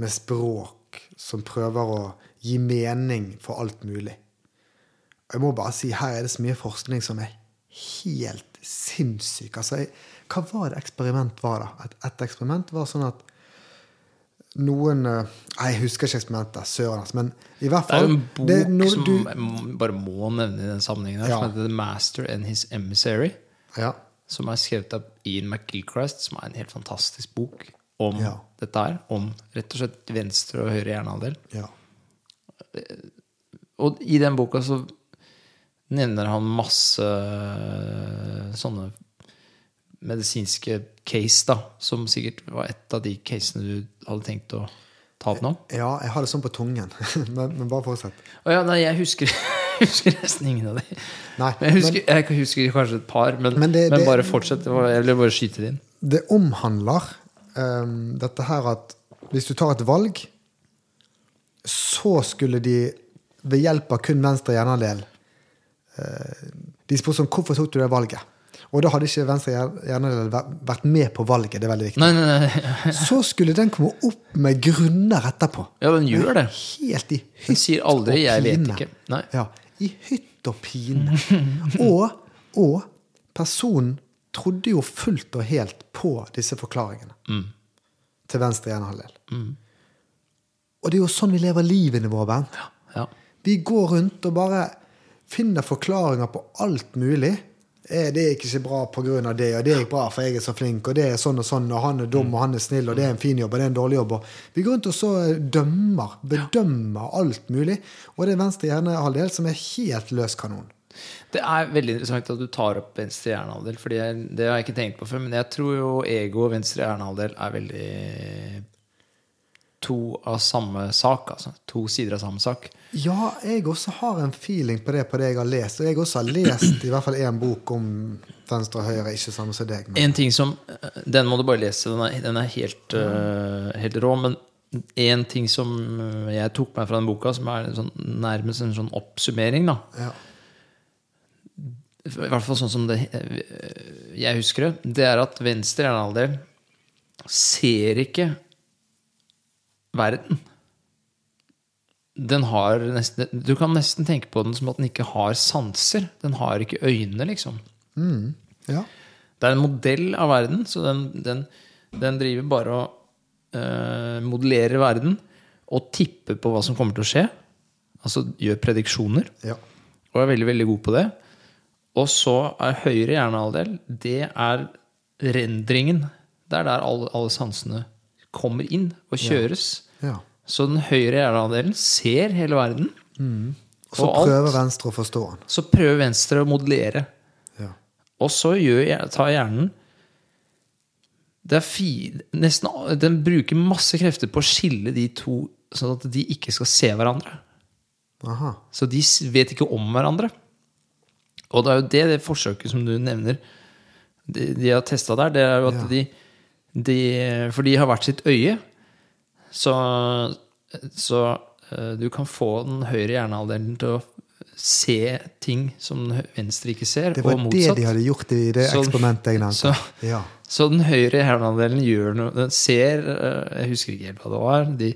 [SPEAKER 1] med språk som prøver å gi mening for alt mulig. Og jeg må bare si, her er det så mye forskning som er helt sinnssyk. Altså, jeg, hva var det eksperiment var, da? Et, et eksperiment var sånn at noen eh, jeg husker ikke eksperimentet. Søren, altså. Men i hvert fall
[SPEAKER 2] Det er en bok
[SPEAKER 1] det
[SPEAKER 2] som
[SPEAKER 1] du-
[SPEAKER 2] jeg bare må nevne i den sammenhengen, her,
[SPEAKER 1] Ja.
[SPEAKER 2] som heter The Master and His Emissary.
[SPEAKER 1] Ja.
[SPEAKER 2] Som er skrevet av Ian McGilchrist, som er en helt fantastisk bok om
[SPEAKER 1] Ja.
[SPEAKER 2] dette her. Om rett og slett venstre og høyre hjernehalvdel.
[SPEAKER 1] ja.
[SPEAKER 2] Og i den boka så nevner han masse eh, sånne medisinske case, da. Som sikkert var et av de casene du hadde tenkt å ta opp nå.
[SPEAKER 1] ja, jeg har det sånn på tungen. men, men bare fortsett.
[SPEAKER 2] Å ja, nei, jeg husker, husker nesten ingen av de.
[SPEAKER 1] Nei,
[SPEAKER 2] Men jeg husker, jeg husker kanskje et par, men,
[SPEAKER 1] Men
[SPEAKER 2] men,
[SPEAKER 1] det- det-
[SPEAKER 2] bare fortsett. Jeg vil bare skyte det inn.
[SPEAKER 1] det omhandler um, dette her at hvis du tar et valg, så skulle de ved hjelp av kun venstre hjernehalvdel eh, De spurte sånn, hvorfor tok du det valget. Og da hadde ikke venstre gjerne vært- med på valget. det er veldig viktig.
[SPEAKER 2] Nei, nei, nei.
[SPEAKER 1] Så skulle den komme opp med grunner etterpå.
[SPEAKER 2] Ja, den gjør det.
[SPEAKER 1] Helt i
[SPEAKER 2] Den sier aldri 'jeg vet
[SPEAKER 1] pine.
[SPEAKER 2] ikke'.
[SPEAKER 1] Ja, I hytt og pine. Og, og personen trodde jo fullt og helt på disse forklaringene til venstre hjernehalvdel. Og det er jo sånn vi lever livene våre, Bernt.
[SPEAKER 2] Ja.
[SPEAKER 1] Vi går rundt og bare finner forklaringer på alt mulig. Eh, Det er ikke bra pga. det, og det gikk bra for jeg er så flink, og det er sånn og sånn, og han er dum, og han er snill, og det er en fin jobb, og det er en dårlig jobb. Vi går rundt og så eh, dømmer, bedømmer alt mulig. Og det er venstre hjernehalvdel som er helt løs kanon.
[SPEAKER 2] Det er veldig interessant at du tar opp venstre hjernehalvdel. Jeg, det har jeg ikke tenkt på før, men jeg tror jo ego og venstre hjernehalvdel er veldig to av samme sak. Altså. To sider av samme sak.
[SPEAKER 1] Ja, jeg også har en feeling på det på det jeg har lest. Og jeg også har lest i hvert fall én bok om venstre og høyre, ikke samme som deg. Men
[SPEAKER 2] En ting som Den må du bare lese. Den er, den er helt, uh, helt rå. Men en ting som jeg tok meg fra den boka, som er sånn, nærmest en sånn oppsummering, da.
[SPEAKER 1] ja.
[SPEAKER 2] I hvert fall sånn som det, øh, jeg husker det, det er at venstre hjernehalvdel ser ikke verden. Den har nesten, du kan nesten tenke på den som at den ikke har sanser. Den har ikke øyne, liksom.
[SPEAKER 1] ja.
[SPEAKER 2] Det er en modell av verden, så den, den, den driver bare og øh, modellerer verden og tipper på hva som kommer til å skje. Altså gjør prediksjoner.
[SPEAKER 1] ja.
[SPEAKER 2] Og er veldig, veldig god på det. Og så er høyre hjernehalvdel Det er rendringen. Det er der alle, alle sansene kommer inn og kjøres.
[SPEAKER 1] ja.
[SPEAKER 2] Så den høyre hjernehalvdelen ser hele verden.
[SPEAKER 1] Så
[SPEAKER 2] Og alt.
[SPEAKER 1] prøver venstre å forstå den.
[SPEAKER 2] Så prøver venstre å modellere.
[SPEAKER 1] Ja.
[SPEAKER 2] Og så gjør, tar hjernen det er fi, nesten, Den bruker masse krefter på å skille de to, sånn at de ikke skal se hverandre.
[SPEAKER 1] Aha.
[SPEAKER 2] Så de vet ikke om hverandre. Og det er jo det, det forsøket som du nevner, de, de har testa der, det er jo at
[SPEAKER 1] Ja.
[SPEAKER 2] de, de For de har hvert sitt øye. Så, så eh, du kan få den høyre hjernehalvdelen til å se ting som den venstre ikke ser,
[SPEAKER 1] Det var det de hadde gjort i det
[SPEAKER 2] Så-
[SPEAKER 1] eksperimentet jeg nevnte.
[SPEAKER 2] så-
[SPEAKER 1] ja.
[SPEAKER 2] Så den høyre hjernehalvdelen gjør noe Den ser eh, Jeg husker ikke helt hva det var. De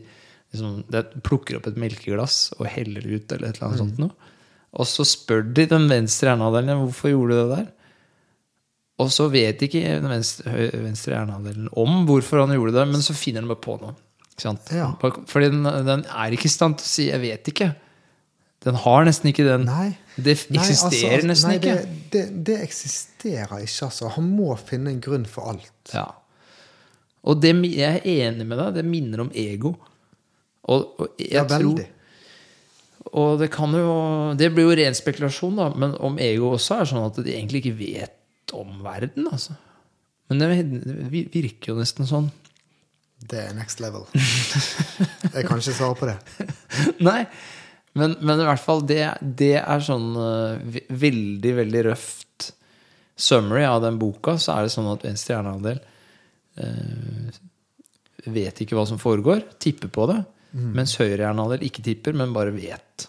[SPEAKER 2] liksom, de plukker opp et melkeglass og heller ut, eller et eller annet sånt noe. Og så spør de den venstre hjernehalvdelen hvorfor gjorde du det der. Og så vet ikke venstre, venstre hjernehalvdelen om hvorfor han gjorde det, men så finner den bare på noe.
[SPEAKER 1] Ja.
[SPEAKER 2] Fordi den, den er ikke i stand til å si 'jeg vet ikke'. Den har nesten ikke den
[SPEAKER 1] Nei.
[SPEAKER 2] Det
[SPEAKER 1] Nei,
[SPEAKER 2] eksisterer
[SPEAKER 1] altså,
[SPEAKER 2] nesten
[SPEAKER 1] nei,
[SPEAKER 2] ikke.
[SPEAKER 1] Det, det, det eksisterer ikke, altså. Han må finne en grunn for alt.
[SPEAKER 2] Ja. Og det, jeg er enig med deg, det minner om ego. Og, og jeg
[SPEAKER 1] Ja,
[SPEAKER 2] tror
[SPEAKER 1] veldig.
[SPEAKER 2] Og det kan jo Det blir jo ren spekulasjon, da, men om ego også er sånn at de egentlig ikke vet om verden, altså. Men det, virker jo nesten sånn.
[SPEAKER 1] Det er next level. Jeg kan ikke svare på det.
[SPEAKER 2] Nei, men, men i hvert fall det, det er sånn uh, veldig, veldig røft summary av den boka. Så er det sånn at venstre hjernehalvdel uh, vet ikke hva som foregår, tipper på det. Mens høyre hjernehalvdel ikke tipper, men bare vet.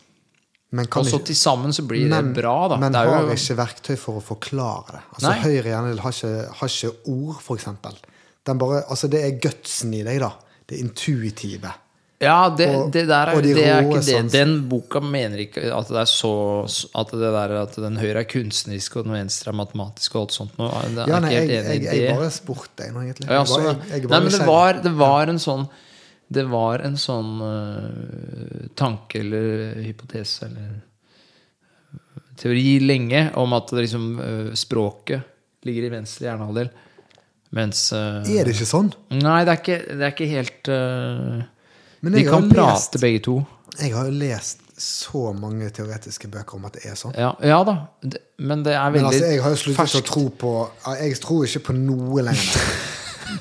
[SPEAKER 2] Og så til sammen så blir
[SPEAKER 1] men,
[SPEAKER 2] det bra, da.
[SPEAKER 1] men
[SPEAKER 2] det
[SPEAKER 1] har
[SPEAKER 2] jo,
[SPEAKER 1] ikke verktøy for å forklare det. Altså,
[SPEAKER 2] Nei.
[SPEAKER 1] høyre hjernedel har ikke, har ikke ord, bare, altså, det er gutsen i deg, da. Det intuitive.
[SPEAKER 2] ja, det,
[SPEAKER 1] og-
[SPEAKER 2] det der er,
[SPEAKER 1] de
[SPEAKER 2] det er ikke det. Den boka mener ikke at det er så At det der at den høyre er kunstnerisk og den venstre er matematisk og alt sånt noe. Det er
[SPEAKER 1] Ja, nei,
[SPEAKER 2] ikke
[SPEAKER 1] jeg,
[SPEAKER 2] helt enig
[SPEAKER 1] jeg,
[SPEAKER 2] i
[SPEAKER 1] jeg bare spurte deg nå, egentlig.
[SPEAKER 2] Ja,
[SPEAKER 1] Jeg jeg- jeg er
[SPEAKER 2] nei, men det var, det var en sånn Det var en sånn uh, tanke eller hypotese eller øh, teori lenge om at liksom, uh, språket ligger i venstre hjernehalvdel. Mens uh,
[SPEAKER 1] Er det ikke sånn?
[SPEAKER 2] Nei, det er ikke, det er ikke helt
[SPEAKER 1] Men
[SPEAKER 2] De kan prate
[SPEAKER 1] lest-
[SPEAKER 2] begge to.
[SPEAKER 1] Jeg har jo lest så mange teoretiske bøker om at det er sånn.
[SPEAKER 2] Ja, ja da. Det, men det er
[SPEAKER 1] Men
[SPEAKER 2] veldig
[SPEAKER 1] altså, jeg har jo sluttet å tro på Jeg tror ikke på noe lenger.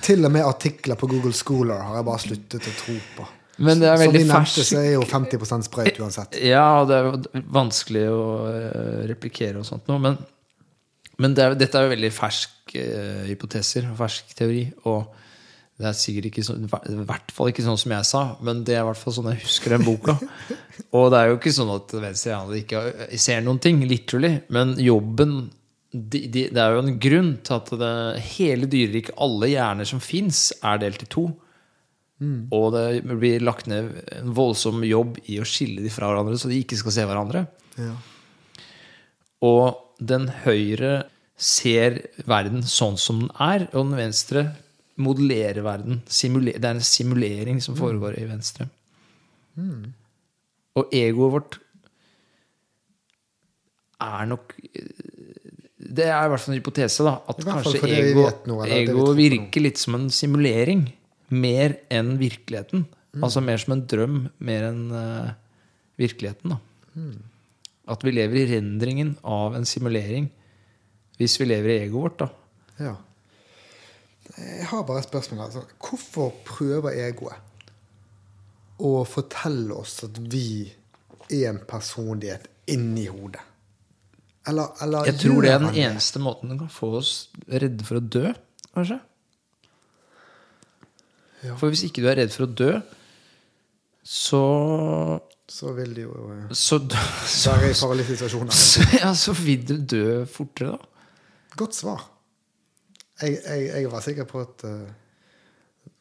[SPEAKER 1] Til og med artikler på Google Scholar har jeg bare sluttet å tro på.
[SPEAKER 2] Men det er
[SPEAKER 1] Som vi nevnte,
[SPEAKER 2] fersk.
[SPEAKER 1] så er jo 50 sprøyt uansett.
[SPEAKER 2] Ja, og det er jo vanskelig å eh, replikere og sånt noe. Men, men det er, dette er jo veldig ferske uh, hypoteser og fersk teori. Og det er sikkert ikke sånn, i hvert fall ikke sånn som jeg sa, men det er i hvert fall sånn jeg husker den boka. Og det er jo ikke sånn at venstre hjerne ikke ser noen ting, literally. Men jobben de, de, Det er jo en grunn til at det, hele dyreriket, alle hjerner som fins, er delt i to. Og det blir lagt ned en voldsom jobb i å skille de fra hverandre, så de ikke skal se hverandre.
[SPEAKER 1] Ja.
[SPEAKER 2] Og den høyre ser verden sånn som den er, og den venstre modellerer verden. Simuler, det er en simulering som foregår i venstre. Og egoet vårt er nok Det er i hvert fall en hypotese, da. At kanskje ego,
[SPEAKER 1] noe,
[SPEAKER 2] ego virker litt som en simulering. Mer enn virkeligheten. Altså mer som en drøm, mer enn uh, virkeligheten. da At vi lever i rendringen av en simulering. Hvis vi lever i egoet vårt, da.
[SPEAKER 1] Ja. Jeg har bare et spørsmål. Altså. Hvorfor prøver egoet å fortelle oss at vi er en personlighet inni hodet? Eller, eller
[SPEAKER 2] Jeg tror det er den eneste måten den kan få oss redde for å dø, kanskje.
[SPEAKER 1] Ja.
[SPEAKER 2] For hvis ikke du er redd for å dø, så
[SPEAKER 1] Så vil de jo
[SPEAKER 2] Så, så,
[SPEAKER 1] være i farlige situasjoner.
[SPEAKER 2] så, ja, så vil du dø fortere, da.
[SPEAKER 1] Godt svar. Jeg, jeg, jeg var sikker på at uh,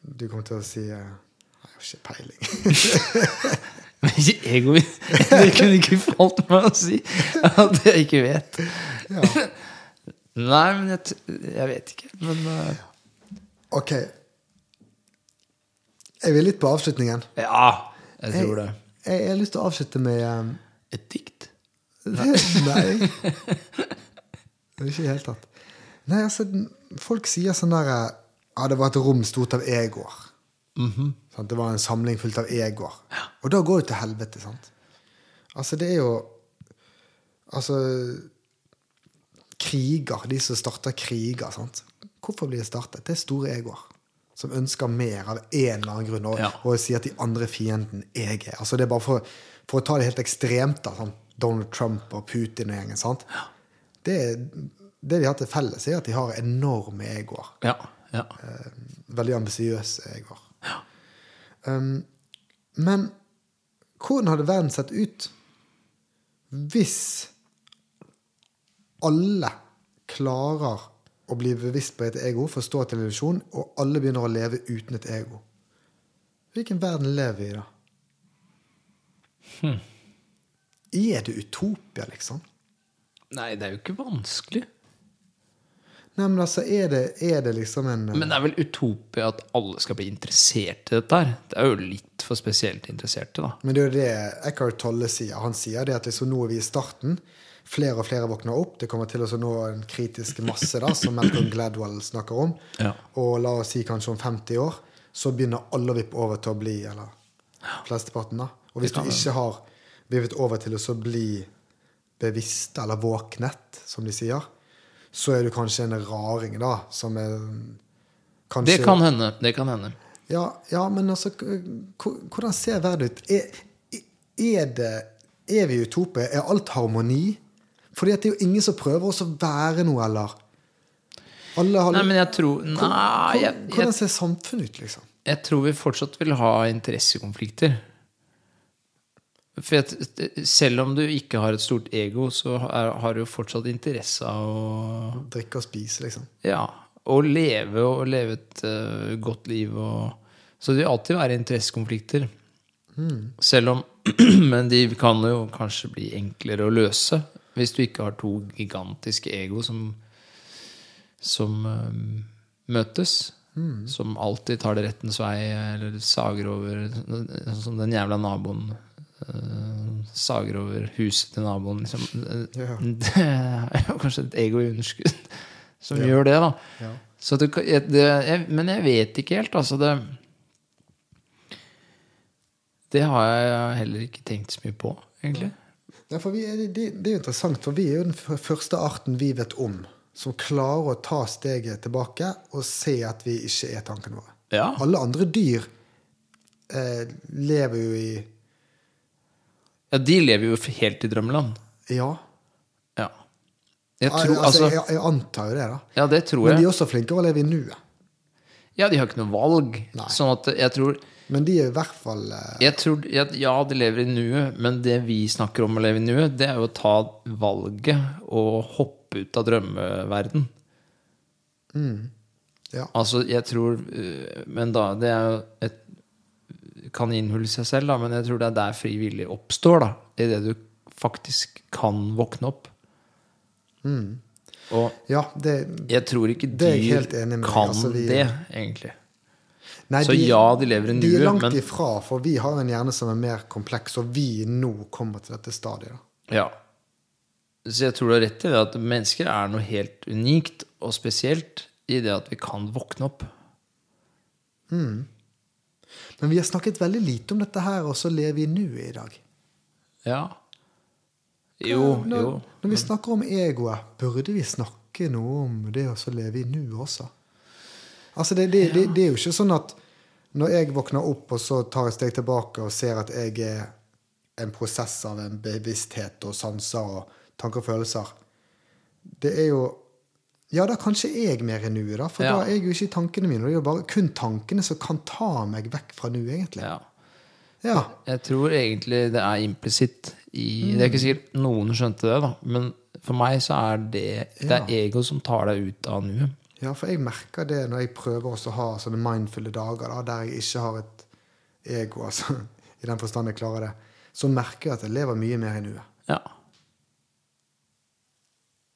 [SPEAKER 1] du kom til å si uh, Jeg har ikke peiling.
[SPEAKER 2] Men ikke egoist. Det kunne ikke falt meg å si at jeg ikke vet.
[SPEAKER 1] ja.
[SPEAKER 2] Nei, men jeg, jeg vet ikke. Men uh...
[SPEAKER 1] Ok. Jeg vil litt på avslutningen.
[SPEAKER 2] ja, jeg tror det.
[SPEAKER 1] Jeg, jeg har lyst til å avslutte med um...
[SPEAKER 2] Et dikt?
[SPEAKER 1] Nei. Er ikke i det hele tatt. Nei, altså, folk sier sånn der eh, Ja, det var et rom stort av egoer. Sant? Det var en samling fullt av egoer. Og da går det til helvete, sant? Altså, det er jo Altså Kriger, de som starter kriger, sant? Hvorfor blir det startet? Det er store egoer. Som ønsker mer av en eller annen grunn, og,
[SPEAKER 2] Ja.
[SPEAKER 1] og sier at de andre fienden jeg er. Altså, det er bare for, for å ta det helt ekstremt, da. sånn Donald Trump og Putin og gjengen. sant? Det, det de har til felles, er at de har enorme egoer.
[SPEAKER 2] Ja. ja.
[SPEAKER 1] Veldig ambisiøse egoer. Um, men hvordan hadde verden sett ut Hvis alle klarer å bli bevisst på et ego, forstå en illusjon, og alle begynner å leve uten et ego, hvilken verden lever vi i da? Er det utopia, liksom?
[SPEAKER 2] Nei, det er jo ikke vanskelig.
[SPEAKER 1] Nei, men altså, er det, er det liksom en
[SPEAKER 2] Men det er vel utopia at alle skal bli interessert i dette her. Det er jo litt for spesielt interesserte, da.
[SPEAKER 1] Men det er jo det Eckhart Tolle sier. Han sier det at liksom nå er vi i starten. Flere og flere våkner opp. Det kommer til å nå en kritisk masse, da, som Malcolm Gladwell snakker om.
[SPEAKER 2] Ja.
[SPEAKER 1] Og la oss si kanskje om 50 år, så begynner alle å vippe over til å bli Eller flesteparten, da. Og hvis du ikke har vippet over til å så bli bevisst, eller våknet, som de sier, så er du kanskje en raring, da, som er kanskje
[SPEAKER 2] Det kan hende. Det kan hende.
[SPEAKER 1] ja, ja, men altså Hvordan ser verden ut? Er, er, det, er vi utope? Er alt harmoni? Fordi at det er jo ingen som prøver å være noe, eller? Alle har,
[SPEAKER 2] Nei, men jeg tror Nei,
[SPEAKER 1] Hvor-
[SPEAKER 2] jeg,
[SPEAKER 1] Hvordan ser samfunnet ut, liksom?
[SPEAKER 2] jeg tror vi fortsatt vil ha interessekonflikter. For at, selv om du ikke har et stort ego, så er, har du jo fortsatt interesse av å
[SPEAKER 1] Drikke og spise, liksom.
[SPEAKER 2] Ja. Og leve og leve et uh, godt liv og Så det vil alltid være interessekonflikter. Selv om Men de kan jo kanskje bli enklere å løse hvis du ikke har to gigantiske ego som som uh, møtes. Som alltid tar det rettens vei, eller sager over Sånn som den jævla naboen. Eh, sager over huset til naboen. Liksom.
[SPEAKER 1] Ja.
[SPEAKER 2] Det er jo kanskje et ego i underskudd som gjør det, da.
[SPEAKER 1] Ja.
[SPEAKER 2] Så det, det, jeg, men jeg vet ikke helt, altså. Det, det har jeg heller ikke tenkt så mye på, egentlig.
[SPEAKER 1] Ja, vi det, er jo interessant, for vi er jo den første arten vi vet om som klarer å ta steget tilbake og se at vi ikke er tankene våre.
[SPEAKER 2] Ja.
[SPEAKER 1] Alle andre dyr eh, lever jo i
[SPEAKER 2] ja, de lever jo helt i drømmeland.
[SPEAKER 1] Ja.
[SPEAKER 2] Ja. Jeg tror,
[SPEAKER 1] altså,
[SPEAKER 2] altså,
[SPEAKER 1] jeg, jeg antar jo det, da.
[SPEAKER 2] ja, det tror
[SPEAKER 1] Men de er også flinkere å leve i nuet.
[SPEAKER 2] Ja, de har ikke noe valg.
[SPEAKER 1] Nei.
[SPEAKER 2] Sånn at jeg tror,
[SPEAKER 1] Men de er i hvert fall eh,
[SPEAKER 2] jeg tror Ja, ja, de lever i nuet, men det vi snakker om å leve i nuet, det er jo å ta valget og hoppe ut av drømmeverden.
[SPEAKER 1] Ja.
[SPEAKER 2] Altså, jeg tror øh, Men da, det er jo et kaninhull i seg selv, da, men jeg tror det er der frivillig oppstår, da. Idet du faktisk kan våkne opp. Og
[SPEAKER 1] ja, det
[SPEAKER 2] jeg tror ikke
[SPEAKER 1] Det
[SPEAKER 2] dyr
[SPEAKER 1] helt enig med
[SPEAKER 2] kan
[SPEAKER 1] Altså, vi-
[SPEAKER 2] det, egentlig.
[SPEAKER 1] Nei,
[SPEAKER 2] Så ja, de lever i
[SPEAKER 1] De er langt
[SPEAKER 2] men-
[SPEAKER 1] ifra, for vi har en hjerne som er mer kompleks, og vi nå kommer til dette stadiet. Da.
[SPEAKER 2] Ja. Så jeg tror du har rett i det at mennesker er noe helt unikt og spesielt i det at vi kan våkne opp.
[SPEAKER 1] Men vi har snakket veldig lite om dette her, og så lever vi nå i dag.
[SPEAKER 2] Ja. Jo,
[SPEAKER 1] når,
[SPEAKER 2] jo.
[SPEAKER 1] Når vi snakker om egoet, burde vi snakke noe om det å så leve i nå også? Altså, det, det, det, det er jo ikke sånn at når jeg våkner opp og så tar et steg tilbake og ser at jeg er en prosess av en bevissthet og sanser og tanker og følelser Det er jo Ja, da kanskje jeg er mer i nuet, da. For
[SPEAKER 2] Ja.
[SPEAKER 1] da er jeg jo ikke i tankene mine. Det er jo bare kun tankene som kan ta meg vekk fra nuet, egentlig.
[SPEAKER 2] Ja.
[SPEAKER 1] Ja.
[SPEAKER 2] Jeg tror egentlig det er implisitt i Det er ikke sikkert noen skjønte det, da, men for meg så er det Det er ego som tar deg ut av nuet.
[SPEAKER 1] Ja, for jeg merker det når jeg prøver å ha sånne mindfulle dager da, der jeg ikke har et ego, altså, i den forstand jeg klarer det, så merker jeg at jeg lever mye mer i nuet.
[SPEAKER 2] Ja.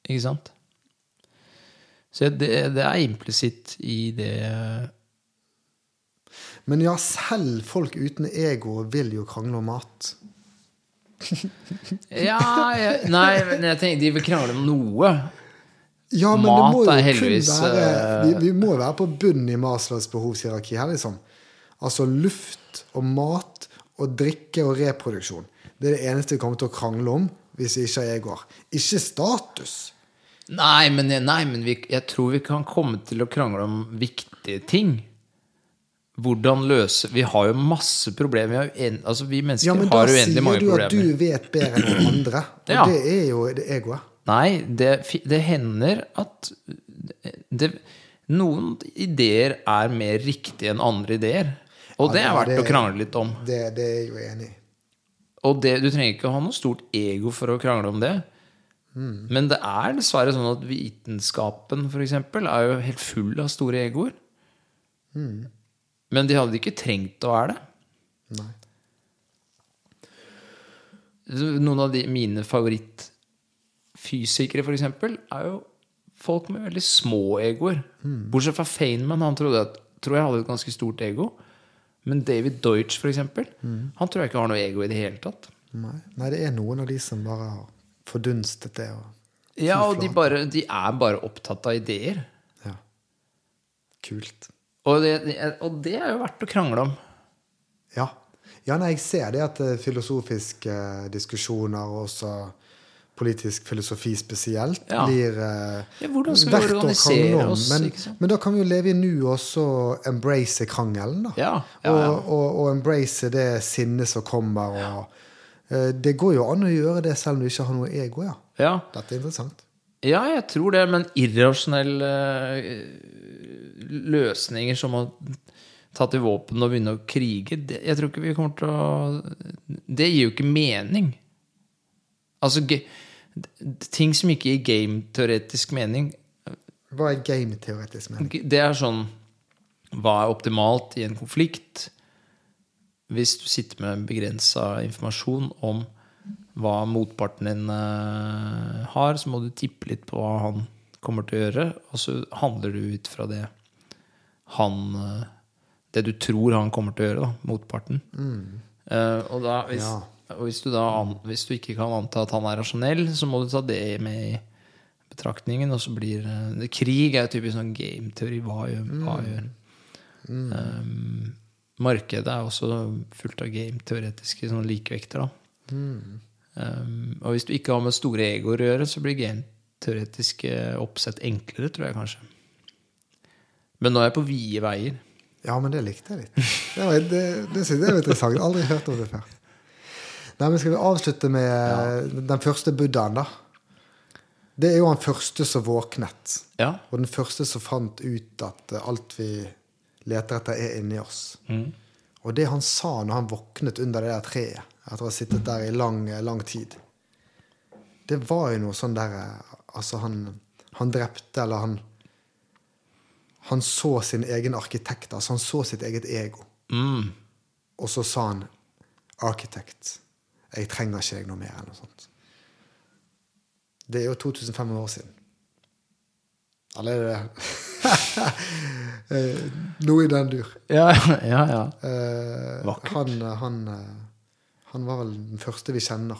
[SPEAKER 2] Ikke sant? Så det, det er implisitt i det
[SPEAKER 1] Men ja, selv folk uten ego vil jo krangle om mat.
[SPEAKER 2] Ja, jeg, nei, men jeg tenker de vil krangle om noe.
[SPEAKER 1] Ja, men
[SPEAKER 2] Mat
[SPEAKER 1] det må jo
[SPEAKER 2] er
[SPEAKER 1] kun være vi,
[SPEAKER 2] eh,
[SPEAKER 1] vi må jo være på bunnen i Maslows behovshierarki her, liksom. Altså luft og mat og drikke og reproduksjon. Det er det eneste vi kommer til å krangle om hvis vi ikke har egoer. Ikke status.
[SPEAKER 2] Nei, men, nei, men vi, jeg tror vi kan komme til å krangle om viktige ting. Hvordan løse Vi har jo masse problemer. Vi, en, altså, vi mennesker
[SPEAKER 1] Ja, men da
[SPEAKER 2] har
[SPEAKER 1] sier
[SPEAKER 2] uendelig mange
[SPEAKER 1] du at
[SPEAKER 2] problemer.
[SPEAKER 1] du vet bedre enn noen andre. Og
[SPEAKER 2] Ja.
[SPEAKER 1] det er jo det egoet.
[SPEAKER 2] Nei, det, det hender at det, noen ideer er mer riktige enn andre ideer. Og det er verdt
[SPEAKER 1] det-
[SPEAKER 2] å krangle litt om.
[SPEAKER 1] Det, det er jeg jo enig i.
[SPEAKER 2] Og det, du trenger ikke å ha noe stort ego for å krangle om det. Men det er dessverre sånn at vitenskapen for eksempel, er jo helt full av store egoer. Men de hadde ikke trengt å være det.
[SPEAKER 1] Nei.
[SPEAKER 2] Noen av de, mine favorittfysikere, for eksempel, er jo folk med veldig små egoer. Bortsett fra Feynman, han trodde at, tror jeg hadde et ganske stort ego. Men David Deutsch, for eksempel, han tror jeg ikke har noe ego i det hele tatt.
[SPEAKER 1] Nei. Nei, det er noen av de som bare har fordunstet det. Og,
[SPEAKER 2] Ja, og de, bare, de er bare opptatt av ideer.
[SPEAKER 1] ja. Kult.
[SPEAKER 2] Og det, og det er jo verdt å krangle om.
[SPEAKER 1] Ja. ja nei, jeg ser det at eh, filosofiske eh, diskusjoner, og også politisk filosofi spesielt,
[SPEAKER 2] Ja.
[SPEAKER 1] blir eh,
[SPEAKER 2] Ja, hvordan skal vi organisere
[SPEAKER 1] om.
[SPEAKER 2] oss,
[SPEAKER 1] Men, men da kan vi jo leve i nu også embrace krangelen, da.
[SPEAKER 2] Ja.
[SPEAKER 1] Og, og, og embrace det sinnet som kommer. Og, det går jo an å gjøre det selv om du ikke har noe ego, ja.
[SPEAKER 2] Ja,
[SPEAKER 1] Dette er interessant.
[SPEAKER 2] ja jeg tror det, men irrasjonelle eh, løsninger som å ta til våpen og begynne å krige det, Jeg tror ikke vi kommer til å Det gir jo ikke mening. Altså Ting som ikke gir game-teoretisk mening,
[SPEAKER 1] Hva er game-teoretisk mening?
[SPEAKER 2] det er sånn Hva er optimalt i en konflikt? Hvis du sitter med begrensa informasjon om hva motparten din eh, har, så må du tippe litt på hva han kommer til å gjøre, og så handler du ut fra det han eh, Det du tror han kommer til å gjøre, da, motparten. Eh, og, da, hvis,
[SPEAKER 1] Ja.
[SPEAKER 2] hvis, du da hvis du ikke kan anta at han er rasjonell, så må du ta det med i betraktningen, og så blir uh, Krig er jo typisk sånn gameteori. Hva gjør hva gjør? Um, markedet er også fullt av gameteoretiske sånn likevekter. Da. Um, og hvis du ikke har med store egoer å gjøre, så blir game-teoretiske oppsett enklere, tror jeg kanskje. Men nå er jeg på vide veier.
[SPEAKER 1] Ja, men det likte jeg litt. Det, var, det, det det var interessant. Aldri hørt om det før. Nei, men Skal vi avslutte med den første buddhaen, da? Det er jo han første som våknet.
[SPEAKER 2] Ja.
[SPEAKER 1] Og den første som fant ut at eh, alt vi leter etter, er inni oss. Og det han sa når han våknet under det der treet, etter å ha sittet der i lang, lang tid, det var jo noe sånn der eh, Altså, han, han drepte, eller han Han så sin egen arkitekt. Altså, han så sitt eget ego.
[SPEAKER 2] Mm.
[SPEAKER 1] Og så sa han 'Arkitekt, jeg trenger ikke deg noe mer', eller noe sånt. Det er jo 2500 år siden. Eller er Eh, Noe i den dur.
[SPEAKER 2] Ja, ja, ja.
[SPEAKER 1] Eh,
[SPEAKER 2] Vakkert.
[SPEAKER 1] han, han, eh, han var vel den første vi kjenner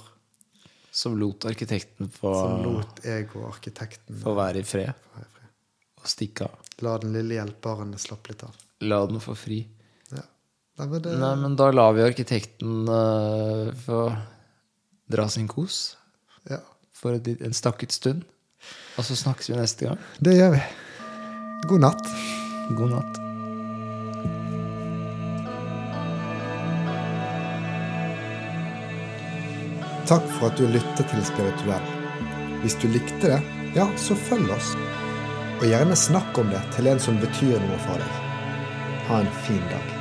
[SPEAKER 2] Som lot arkitekten få,
[SPEAKER 1] som lot ego-arkitekten
[SPEAKER 2] få være i fred
[SPEAKER 1] være i fred.
[SPEAKER 2] og stikke av.
[SPEAKER 1] La den lille hjelperen slappe litt av.
[SPEAKER 2] La den få fri.
[SPEAKER 1] Ja. Nei, men det,
[SPEAKER 2] Nei, men da lar vi arkitekten uh, få dra sin kos
[SPEAKER 1] ja,
[SPEAKER 2] for en stakket stund. Og så snakkes vi neste gang.
[SPEAKER 1] det gjør vi. God natt.
[SPEAKER 2] God natt.
[SPEAKER 1] Takk for at du lyttet til Spirituell. Hvis du likte det, ja, så følg oss. Og gjerne snakk om det til en som betyr noe for deg. Ha en fin dag.